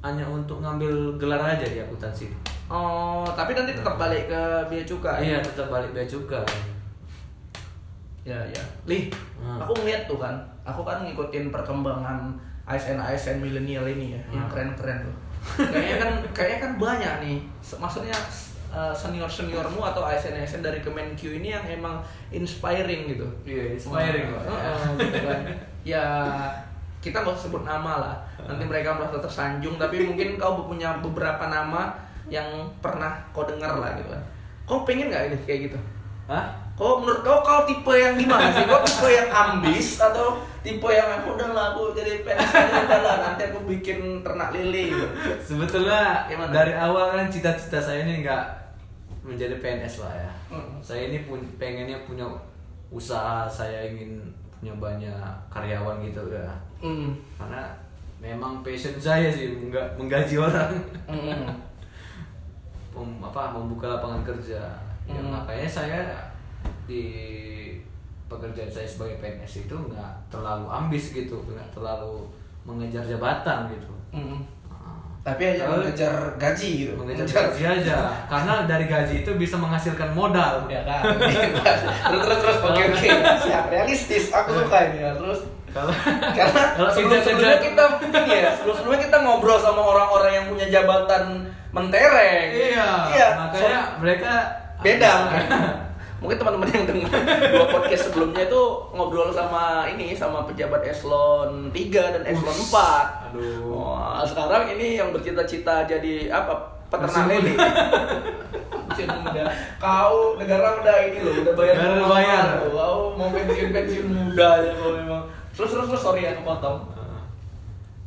hanya untuk ngambil gelar aja di akuntansi. Oh, tapi nanti tetap balik ke bea cukai. Iya tetap balik bea cukai. Ya, ya. Lih, Hmm. aku ngeliat tuh kan. Aku kan ngikutin perkembangan ASN ASN milenial ini ya, yang Hmm. keren-keren tuh. Kayaknya kan [laughs] kayaknya kan banyak nih. Maksudnya senior seniormu atau ASN ASN dari Kemenq ini yang emang inspiring gitu. Iya inspiring pak. Heeh, gitu kan. [laughs] Ya kita nggak sebut nama lah. Nanti mereka merasa tersanjung. Tapi mungkin kau punya beberapa nama yang pernah kau dengar lah gitu kan. Kau pengen nggak ini kayak gitu? Hah? Kau menurut kau kau tipe yang gimana sih? Kau tipe yang ambis atau tipe yang aku udah lah aku jadi PNS aja lah nanti aku bikin ternak lele gitu. Sebetulnya Gimana? dari awal kan cita-cita saya ini nggak menjadi PNS lah ya. Hmm. Saya ini pun pengennya punya usaha, saya ingin punya banyak karyawan gitu ya. Hmm. Karena memang passion saya sih mengga- menggaji orang. Hmm. Mem- apa membuka lapangan kerja. Ya, Hmm. makanya saya di pekerjaan saya sebagai PNS itu nggak terlalu ambis gitu, nggak terlalu mengejar jabatan gitu. Hmm. Nah, Tapi hanya Kalau- mengejar gaji gitu. mengejar gaji aja [laughs] karena dari gaji itu bisa menghasilkan modal Ya kan. [laughs] terus terus terus oke oke. Siap realistis. Aku suka ini ya. Terus kalau karena [laughs] Kalau sebelum sebelumnya kita ya sebelum sebelumnya kita ngobrol sama orang-orang yang punya jabatan mentereng. Iya iya makanya so- mereka beda. [laughs] Mungkin teman-teman yang dengar dua podcast sebelumnya itu ngobrol sama ini sama pejabat eselon 3 dan eselon 4 aduh. Wah, sekarang ini yang bercita-cita jadi apa? Peternak lele [laughs] muda. Kau negara udah ini loh udah bayar Negara bayar. kau mau pensiun pensiun muda ya kau memang terus terus terus sorry aku potong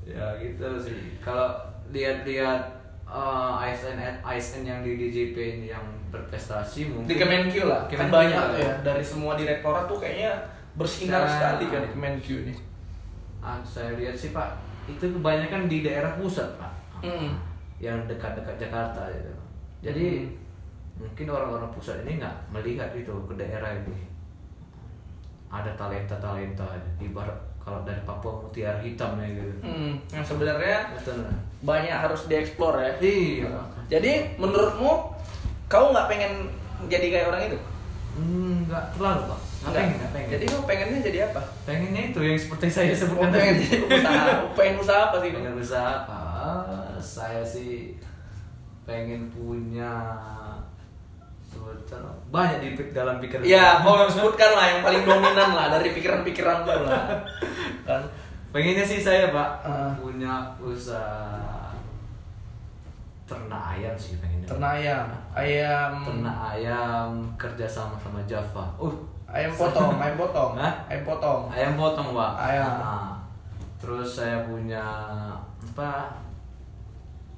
ya gitu sih kalau lihat-lihat eh, ASN ASN yang di DJP yang berprestasi mungkin di Kemenq lah kan Kemenq banyak lah. tuh ya dari semua direktorat tuh kayaknya bersinar Nah. sekali kan di Kemenq ini Ah, saya lihat sih pak itu kebanyakan di daerah pusat pak Hmm. yang dekat-dekat Jakarta gitu jadi Hmm. mungkin orang-orang pusat ini nggak melihat itu ke daerah ini ada talenta-talenta ibarat kalau dari Papua Mutiara Hitam ya gitu. Hmm, yang sebenarnya Betul. banyak harus dieksplor ya. Iya. jadi menurutmu kau nggak pengen jadi kayak orang itu? Hmm, nggak terlalu pak. Nggak pengen nggak pengen. Jadi kau pengennya jadi apa? Pengennya itu yang seperti saya Oh, sebutkan pengen tadi. usaha pengen usaha apa sih? Pengen usaha apa? Saya sih pengen punya banyak di dalam pikiran ya kau sebutkan lah yang paling dominan lah dari pikiran-pikiran lu lah. [laughs] Kan pengennya sih saya pak Ah. punya usaha ternak ayam sih pengennya. Ternak ayam. Ayam. Ternak ayam kerja sama sama Java. Uh ayam potong [laughs] ayam potong. Hah? ayam potong. Ayam potong pak. Ayam. Ah. terus saya punya apa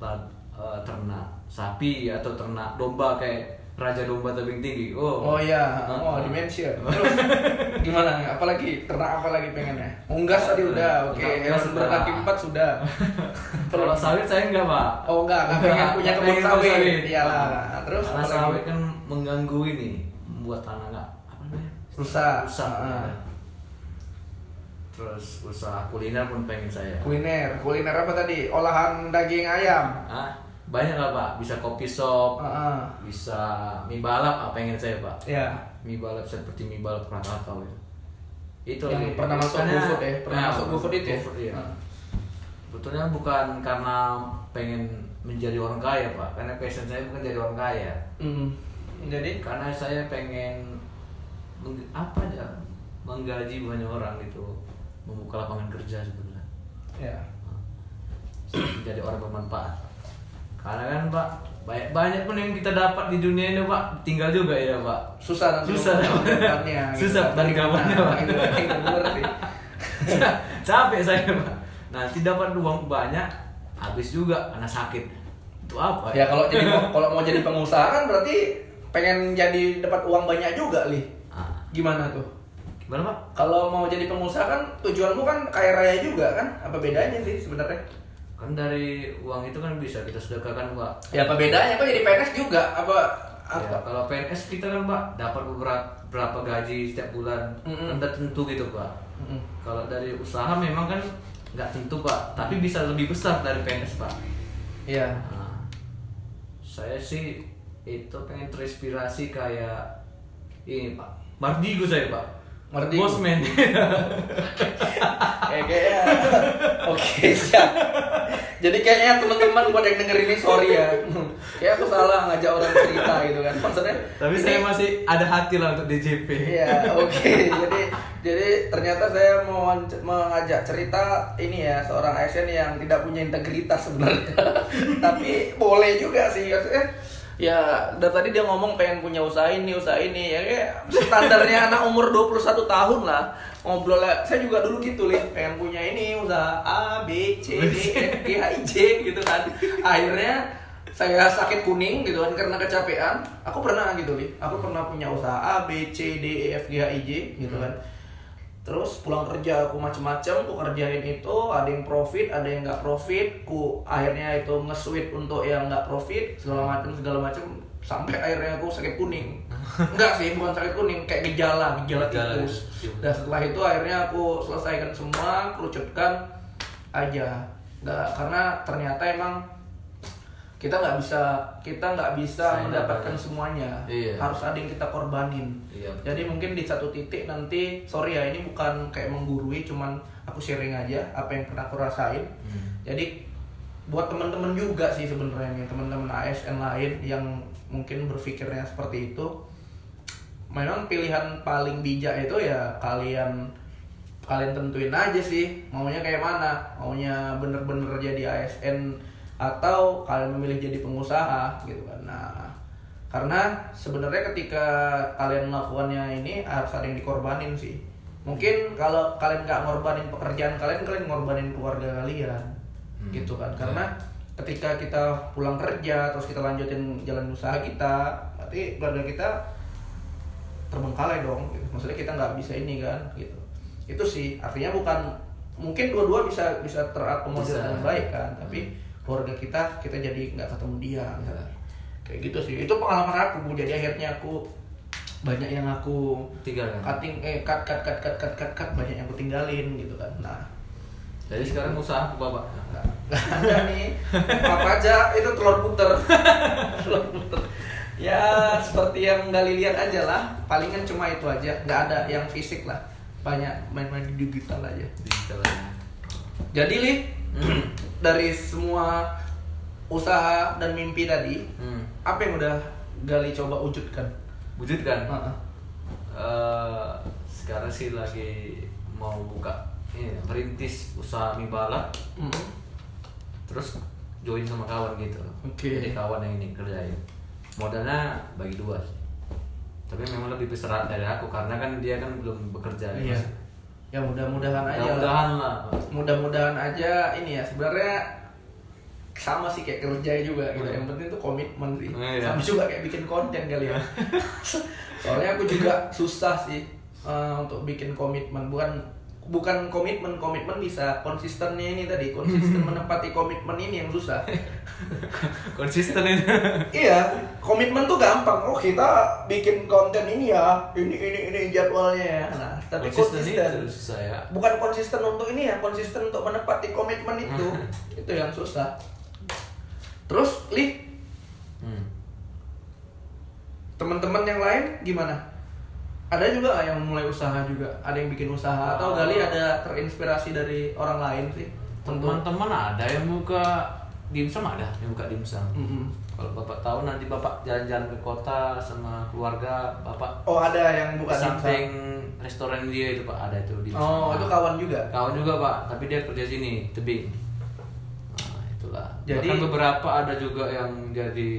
eh, ternak sapi atau ternak domba kayak raja domba tebing tinggi. Oh. Oh iya. Oh dimension. Terus gimana? Apalagi ternak apa lagi pengennya? Unggas tadi udah oke. Unggas hewan berkaki empat sudah. [laughs] Kalau sawit saya enggak pak. Oh enggak enggak pengen Enggak, punya kebun sawit. iyalah terus karena sawit kan mengganggu ini membuat tanah enggak apa namanya? Rusak. Rusak ya. terus usaha kuliner pun pengen saya. Kuliner. Kuliner apa tadi? Olahan daging ayam. Ah banyak lah pak. Bisa kopi shop Ah, ah. bisa mie balap apa pengen saya pak? Ya mie balap seperti mie balap Krakatau itu itu Yang lagi. pernah masuk Karena- GoFood ya? Pernah masuk GoFood itu. ya? GoFood, iya. Sebetulnya bukan karena pengen menjadi orang kaya pak. Karena passion saya bukan jadi orang kaya. Hmm. jadi? Karena saya pengen meng- apa aja menggaji banyak orang gitu. Membuka lapangan kerja sebetulnya. Ya jadi orang bermanfaat karena kan pak banyak banyak pun yang kita dapat di dunia ini pak tinggal juga ya pak susah nanti Susah. mau mendapatkannya, [laughs] Susah dari kawannya, Pak. Itu, itu sih [laughs] capek saya pak nanti dapat uang banyak habis juga karena sakit Untuk apa Ya kalau jadi kalau mau jadi pengusaha kan berarti pengen jadi dapat uang banyak juga, Li. Ah, Gimana tuh? gimana pak Kalau mau jadi pengusaha kan tujuanmu kan kaya raya juga kan? Apa bedanya sih sebenarnya? Kan dari uang itu kan bisa kita sedekahkan pak Ya apa bedanya? Kok jadi PNS juga? Apa apa? Ya, kalau PNS kita kan pak dapat beberapa berapa gaji setiap bulan Mm-mm. kan udah tentu gitu pak Mm-mm. kalau dari usaha memang kan nggak tentu pak tapi bisa lebih besar dari PNS pak Iya. Nah, saya sih itu pengen terinspirasi kayak ini pak Mardigo saya pak Mardigo. Bosman [laughs] Kayak kayaknya Oke siap Jadi kayaknya teman-teman buat yang denger ini sorry ya Kayak aku salah ngajak orang cerita gitu kan Maksudnya tapi ini- saya masih ada hati lah untuk DJP Iya, oke. Jadi jadi ternyata saya mau mengajak cerita ini ya seorang ASN yang tidak punya integritas sebenarnya. [laughs] Tapi boleh juga sih maksudnya. Ya, dari tadi dia ngomong pengen punya usaha ini, usaha ini. Ya kayak standarnya [laughs] anak umur 21 tahun lah. Ngobrol saya juga dulu gitu, Lih. Pengen punya ini usaha A, B, C, D, F, G, H, I, J gitu kan. Akhirnya saya sakit kuning gitu kan karena kecapean aku pernah gitu li aku pernah punya usaha A B C D E F G H I J gitu kan terus pulang kerja aku macem-macem aku kerjain itu ada yang profit ada yang nggak profit ku akhirnya itu nge-switch untuk yang nggak profit segala macam segala macam sampai akhirnya aku sakit kuning. [laughs] Enggak sih bukan sakit kuning kayak gejala gejala Gejala, tipus iya. dan setelah itu akhirnya aku selesaikan semua kerucutkan aja. Nggak karena ternyata emang kita nggak bisa kita nggak bisa Saya mendapatkan dapat. semuanya Iya. harus ada yang kita korbanin Iya, jadi mungkin di satu titik nanti sorry ya ini bukan kayak menggurui cuman aku sharing aja apa yang pernah aku rasain Hmm. jadi buat teman-teman juga sih sebenarnya nih teman-teman ASN lain yang mungkin berpikirnya seperti itu memang pilihan paling bijak itu ya kalian kalian tentuin aja sih maunya kayak mana maunya bener-bener jadi ASN atau kalian memilih jadi pengusaha gitu kan. Nah karena sebenarnya ketika kalian melakukannya ini harus ada yang dikorbanin sih. Mungkin kalau kalian nggak ngorbanin pekerjaan kalian kalian ngorbanin keluarga kalian Hmm. gitu kan. Karena ketika kita pulang kerja terus kita lanjutin jalan usaha kita berarti keluarga kita terbengkalai dong gitu. maksudnya kita nggak bisa ini kan gitu. Itu sih artinya bukan mungkin dua-dua bisa bisa terakomodir dengan baik kan tapi keluarga kita kita jadi nggak ketemu dia Ya. kayak gitu sih. Itu pengalaman aku Bu. jadi akhirnya aku banyak yang aku Tiga kan? cutting eh cut cut cut cut cut cut, cut banyak yang aku tinggalin gitu kan. Nah. Jadi sekarang usaha bapak. nggak nggak ada nih. Apa aja itu telur puter. [laughs] Telur puter. Ya seperti yang Gali lihat aja lah. Palingan cuma itu aja. Nggak ada yang fisik lah. Banyak main-main di digital aja. Digital aja. jadi [clears throat] dari semua usaha dan mimpi tadi Hmm. apa yang udah Gali coba wujudkan Wujudkan. Heeh. Eh, sekarang sih lagi mau buka ini merintis usaha mie balap Mm. terus join sama kawan gitu Oke. jadi kawan yang ini kerjain modalnya bagi dua tapi memang lebih besar dari aku karena kan dia kan belum bekerja iya ya mudah-mudahan aja lah. mudah-mudahan lah mudah-mudahan aja ini ya sebenarnya sama sih kayak kerja juga gitu. Hmm. Yang penting tuh komitmen sih. Iya. Sama juga kayak bikin konten kali ya. [laughs] Soalnya aku juga susah sih eh, untuk bikin komitmen. Bukan bukan komitmen komitmen bisa konsistennya ini tadi konsisten [laughs] menepati komitmen ini yang susah. [laughs] konsisten itu iya, komitmen tuh gampang. Oh kita bikin konten ini ya, ini ini ini jadwalnya ya. Nah, tapi konsisten konsisten. itu susah ya bukan konsisten untuk ini ya konsisten untuk menepati komitmen [laughs] itu. Itu yang susah. Terus li? Hmm. teman-teman yang lain gimana? Ada juga yang mulai usaha juga? Ada yang bikin usaha? Atau Oh. gali ada terinspirasi dari orang lain sih? Teman-teman ada yang buka dimsum ada yang buka dimsum. Mm-mm. Kalau bapak tahu nanti bapak jalan-jalan ke kota sama keluarga bapak oh ada yang bukan samping restoran dia itu pak. Ada itu dimsum oh itu kawan juga? Kawan juga pak. Tapi dia kerja sini tebing. Nah itulah. Jadi- bahkan beberapa ada juga yang jadi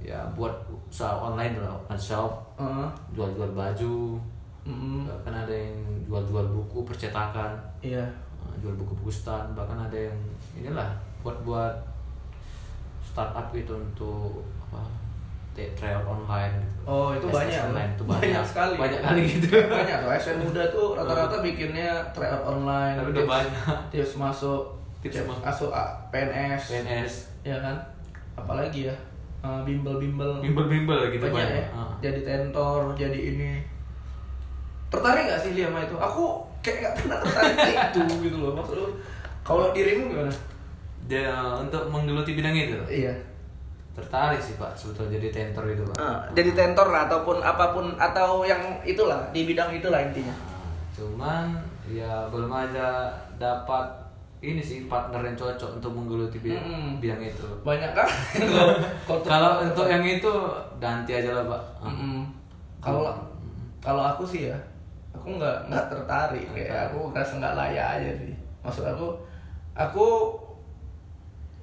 ya buat usaha online lah. Online shop. Heeh. jual-jual baju. Mm-mm. bahkan ada yang jual-jual buku percetakan. Iya. Uh, jual buku-buku stand. Bahkan ada yang inilah buat buat startup gitu untuk apa t- tryout online gitu. Oh, itu SS banyak. online itu Banyak banyak, sekali. banyak kali gitu. Banyak tuh. SN muda tuh rata-rata bikinnya tryout online Tapi udah banyak. tips masuk Tips masuk. masuk A- PNS PNS ya kan? Apalagi ya? Eh, bimbel-bimbel. Bimbel-bimbel gitu banyak, ya? Ah. jadi tentor jadi ini. Tertarik gak sih Lia sama itu? Aku kayak gak pernah tertarik [laughs] itu gitu loh maksud lu. Kalau dirimu gimana dia untuk menggeluti bidang itu? Iya. Tertarik sih pak sebetulnya jadi tentor itu pak. Ah, jadi tentor lah ataupun apa pun atau yang itulah di bidang itulah intinya. Nah, cuman ya belum ada dapat ini sih partner yang cocok untuk menggeluti bidang, Mm-mm. bidang itu. Banyak kan? [laughs] Kalau untuk yang itu ganti aja lah pak. Mm-mm. kalau kalau aku sih ya aku nggak nggak tertarik. Kayak aku ngerasa nggak layak aja sih. Maksud aku aku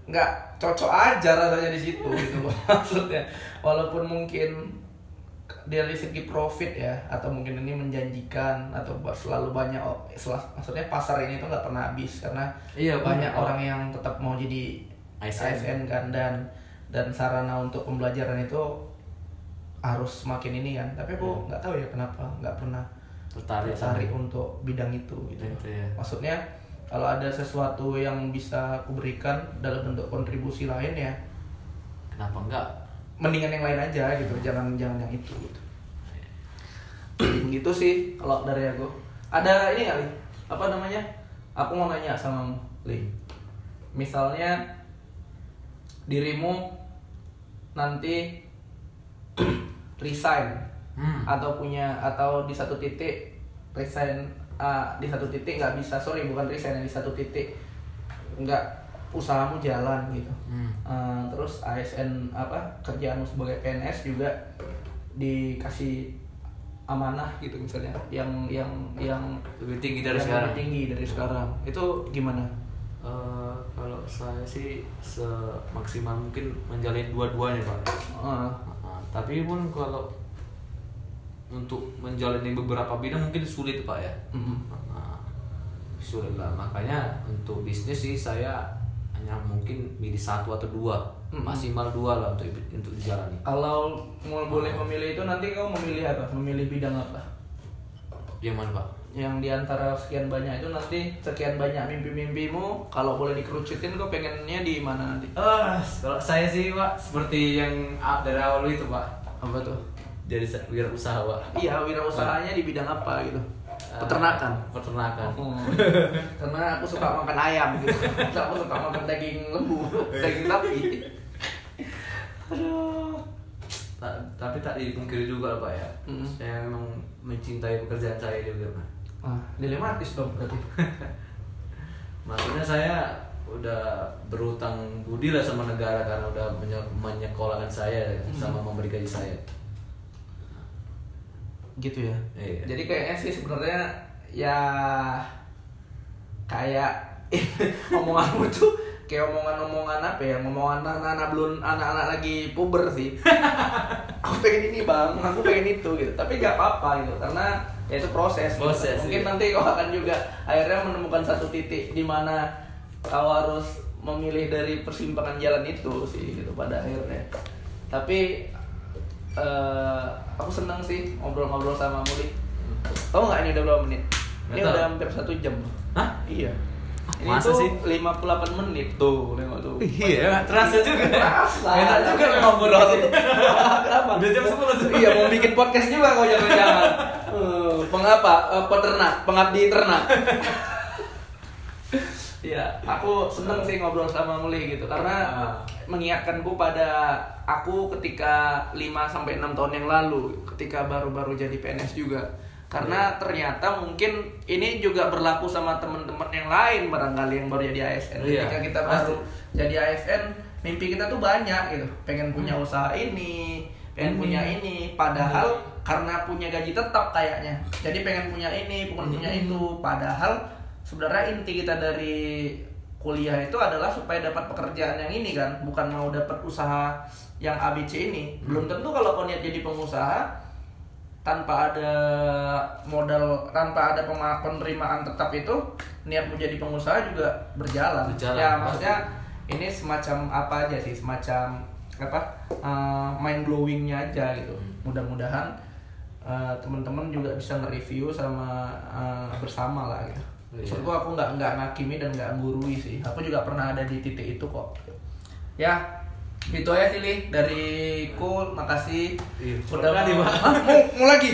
nggak cocok aja rasanya di situ gitu [laughs] maksudnya walaupun mungkin dari segi profit ya atau mungkin ini menjanjikan atau selalu banyak o- sel- maksudnya pasar ini tuh nggak pernah habis karena Iya, banyak benar. orang yang tetap mau jadi ASN. ASN kan dan dan sarana untuk pembelajaran itu harus semakin ini kan tapi aku nggak tahu ya kenapa nggak pernah tertarik untuk bidang itu gitu Itu ya. maksudnya kalau ada sesuatu yang bisa aku berikan dalam bentuk kontribusi lain ya kenapa enggak? mendingan yang lain aja gitu jangan jangan yang itu gitu. Gitu sih kalau dari aku. Ada ini kali apa namanya? Aku mau nanya sama Li. Misalnya dirimu nanti [clears throat] resign hmm. atau punya atau di satu titik resign ah, di satu titik nggak bisa sorry bukan resign di satu titik nggak usahamu jalan gitu. Hmm. Eh, terus ASN apa kerjaanmu sebagai PNS juga dikasih amanah gitu misalnya yang yang yang lebih tinggi dari yang sekarang? lebih tinggi dari sekarang. Itu gimana? Eh, kalau saya sih semaksimal mungkin menjalin dua-duanya pak. Eh, Nah, tapi pun kalau untuk menjalani beberapa bidang mungkin sulit pak ya. Mm, Nah, sulit lah. Makanya untuk bisnis sih saya hanya mungkin milih satu atau dua. Mm-mm. maksimal dua lah untuk untuk dijalani. Kalau mau boleh memilih itu nanti kau memilih apa? Memilih bidang apa? Yang mana pak? Yang di antara sekian banyak itu nanti sekian banyak mimpi-mimpimu kalau boleh dikerucutin kau pengennya di mana nanti? Ah, kalau saya sih pak seperti yang dari awal itu pak. Apa tuh jadi wirausaha. Iya wirausahanya di bidang apa gitu? Peternakan Ah, peternakan. Hmm. karena aku suka makan ayam gitu. Aku suka makan daging lembu [laughs] daging sapi. Aduh. Ta- tapi tak dipungkiri juga pak ya. Mm. saya memang mencintai pekerjaan saya juga pak. Ah dilematis dong berarti. [laughs] Maksudnya saya udah berutang budi lah sama negara karena udah menye- menyekolahkan saya sama memberi gaji saya gitu ya Iya. jadi kayaknya sih sebenarnya ya kayak [laughs] omonganmu tuh kayak omongan-omongan apa ya omongan anak-anak belum anak-anak lagi puber sih [laughs] aku pengen ini bang aku pengen itu gitu tapi gak apa-apa gitu karena ya itu proses, gitu. Proses, mungkin iya. nanti kau akan juga akhirnya menemukan satu titik di mana kau harus memilih dari persimpangan jalan itu sih gitu pada akhirnya tapi eh, aku senang sih ngobrol-ngobrol sama Muli. Tahu nggak ini udah berapa menit? Ini tahu. udah hampir satu jam. Hah? iya. Ini Masa tuh sih? 58 menit tuh lima tuh. Iya, nggak terasa juga. terasa. Enak juga memang ngobrol. kenapa Udah jam 10 iya mau bikin podcast juga kau jangan-jangan [laughs] Eh, pengapa? Eh, peternak pengabdi ternak [laughs] Iya, aku seneng sih ngobrol sama Muli gitu karena Ah. mengingatkanku pada aku ketika 5 sampai 6 tahun yang lalu ketika baru-baru jadi PNS juga. Karena ternyata mungkin ini juga berlaku sama teman-teman yang lain barangkali yang baru jadi ASN. Iya, Ketika kita pasti. baru jadi ASN, mimpi kita tuh banyak gitu. Pengen punya Hmm. usaha ini, pengen Ini. punya ini, padahal karena punya gaji tetap kayaknya. Jadi pengen punya ini, pengen punya Hmm. itu, padahal sebenarnya inti kita dari kuliah itu adalah supaya dapat pekerjaan yang ini kan bukan mau dapat usaha yang ABC ini. Belum tentu kalau kau niat jadi pengusaha tanpa ada modal tanpa ada penerimaan tetap itu niat menjadi pengusaha juga berjalan, Berjalan, ya pasti. maksudnya ini semacam apa aja sih? Semacam apa uh, mind blowingnya aja gitu. Mudah-mudahan uh, teman-teman juga bisa nge-review sama uh, bersama lah gitu. Maksud gua aku nggak nggak ngakimi dan nggak gurui sih aku juga pernah ada di titik itu kok ya itu aja sih Li dariku makasih Iya. udah Makasih, mau, mau, mau lagi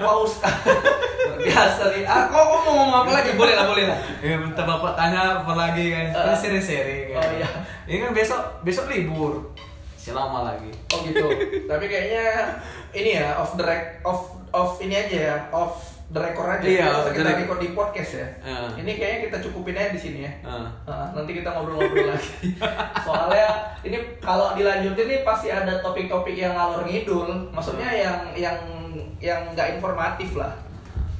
paus Luar biasa nih ah kok kok mau ngomong apa lagi boleh lah boleh lah Ya, minta bapak tanya apa lagi kan? Kan Eh. seri-seri kan. Oh, iya. Ini kan besok besok libur. Selama lagi. oh gitu tapi kayaknya ini ya off the rec off off ini aja ya off the record aja Iya, kita record. di podcast ya Eh. ini kayaknya kita cukupin aja di sini ya Ah. Ah, nanti kita ngobrol-ngobrol lagi. [laughs] Soalnya ini kalau dilanjutin nih pasti ada topik-topik yang ngalor ngidul. Maksudnya yang yang yang nggak informatif lah.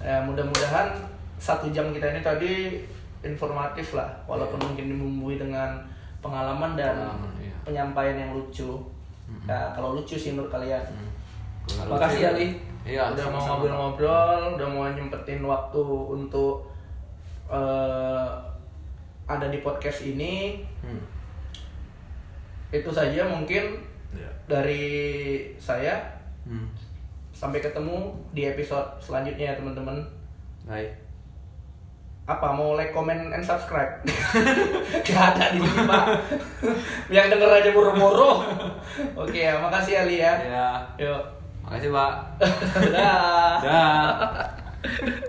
Ya, mudah-mudahan satu jam kita ini tadi informatif lah, walaupun mungkin dibumbui dengan pengalaman dan Pengalaman, iya. penyampaian yang lucu. Ya, kalau lucu sih menurut kalian. Kalau Makasih lucu- ya Li. Iya, udah mau ngobrol-ngobrol, udah mau nyempetin waktu untuk eh, ada di podcast ini. Hmm. Itu saja mungkin Ya. dari saya. Hmm. Sampai ketemu di episode selanjutnya ya teman-teman. Baik. Apa mau like, comment, and subscribe? [laughs] Gak ada di sini pak. [laughs] Yang denger aja buru-buru. Oke ya, makasih Ali ya. Ya. Yuk. Makasih, Pak. Dadah. Dah.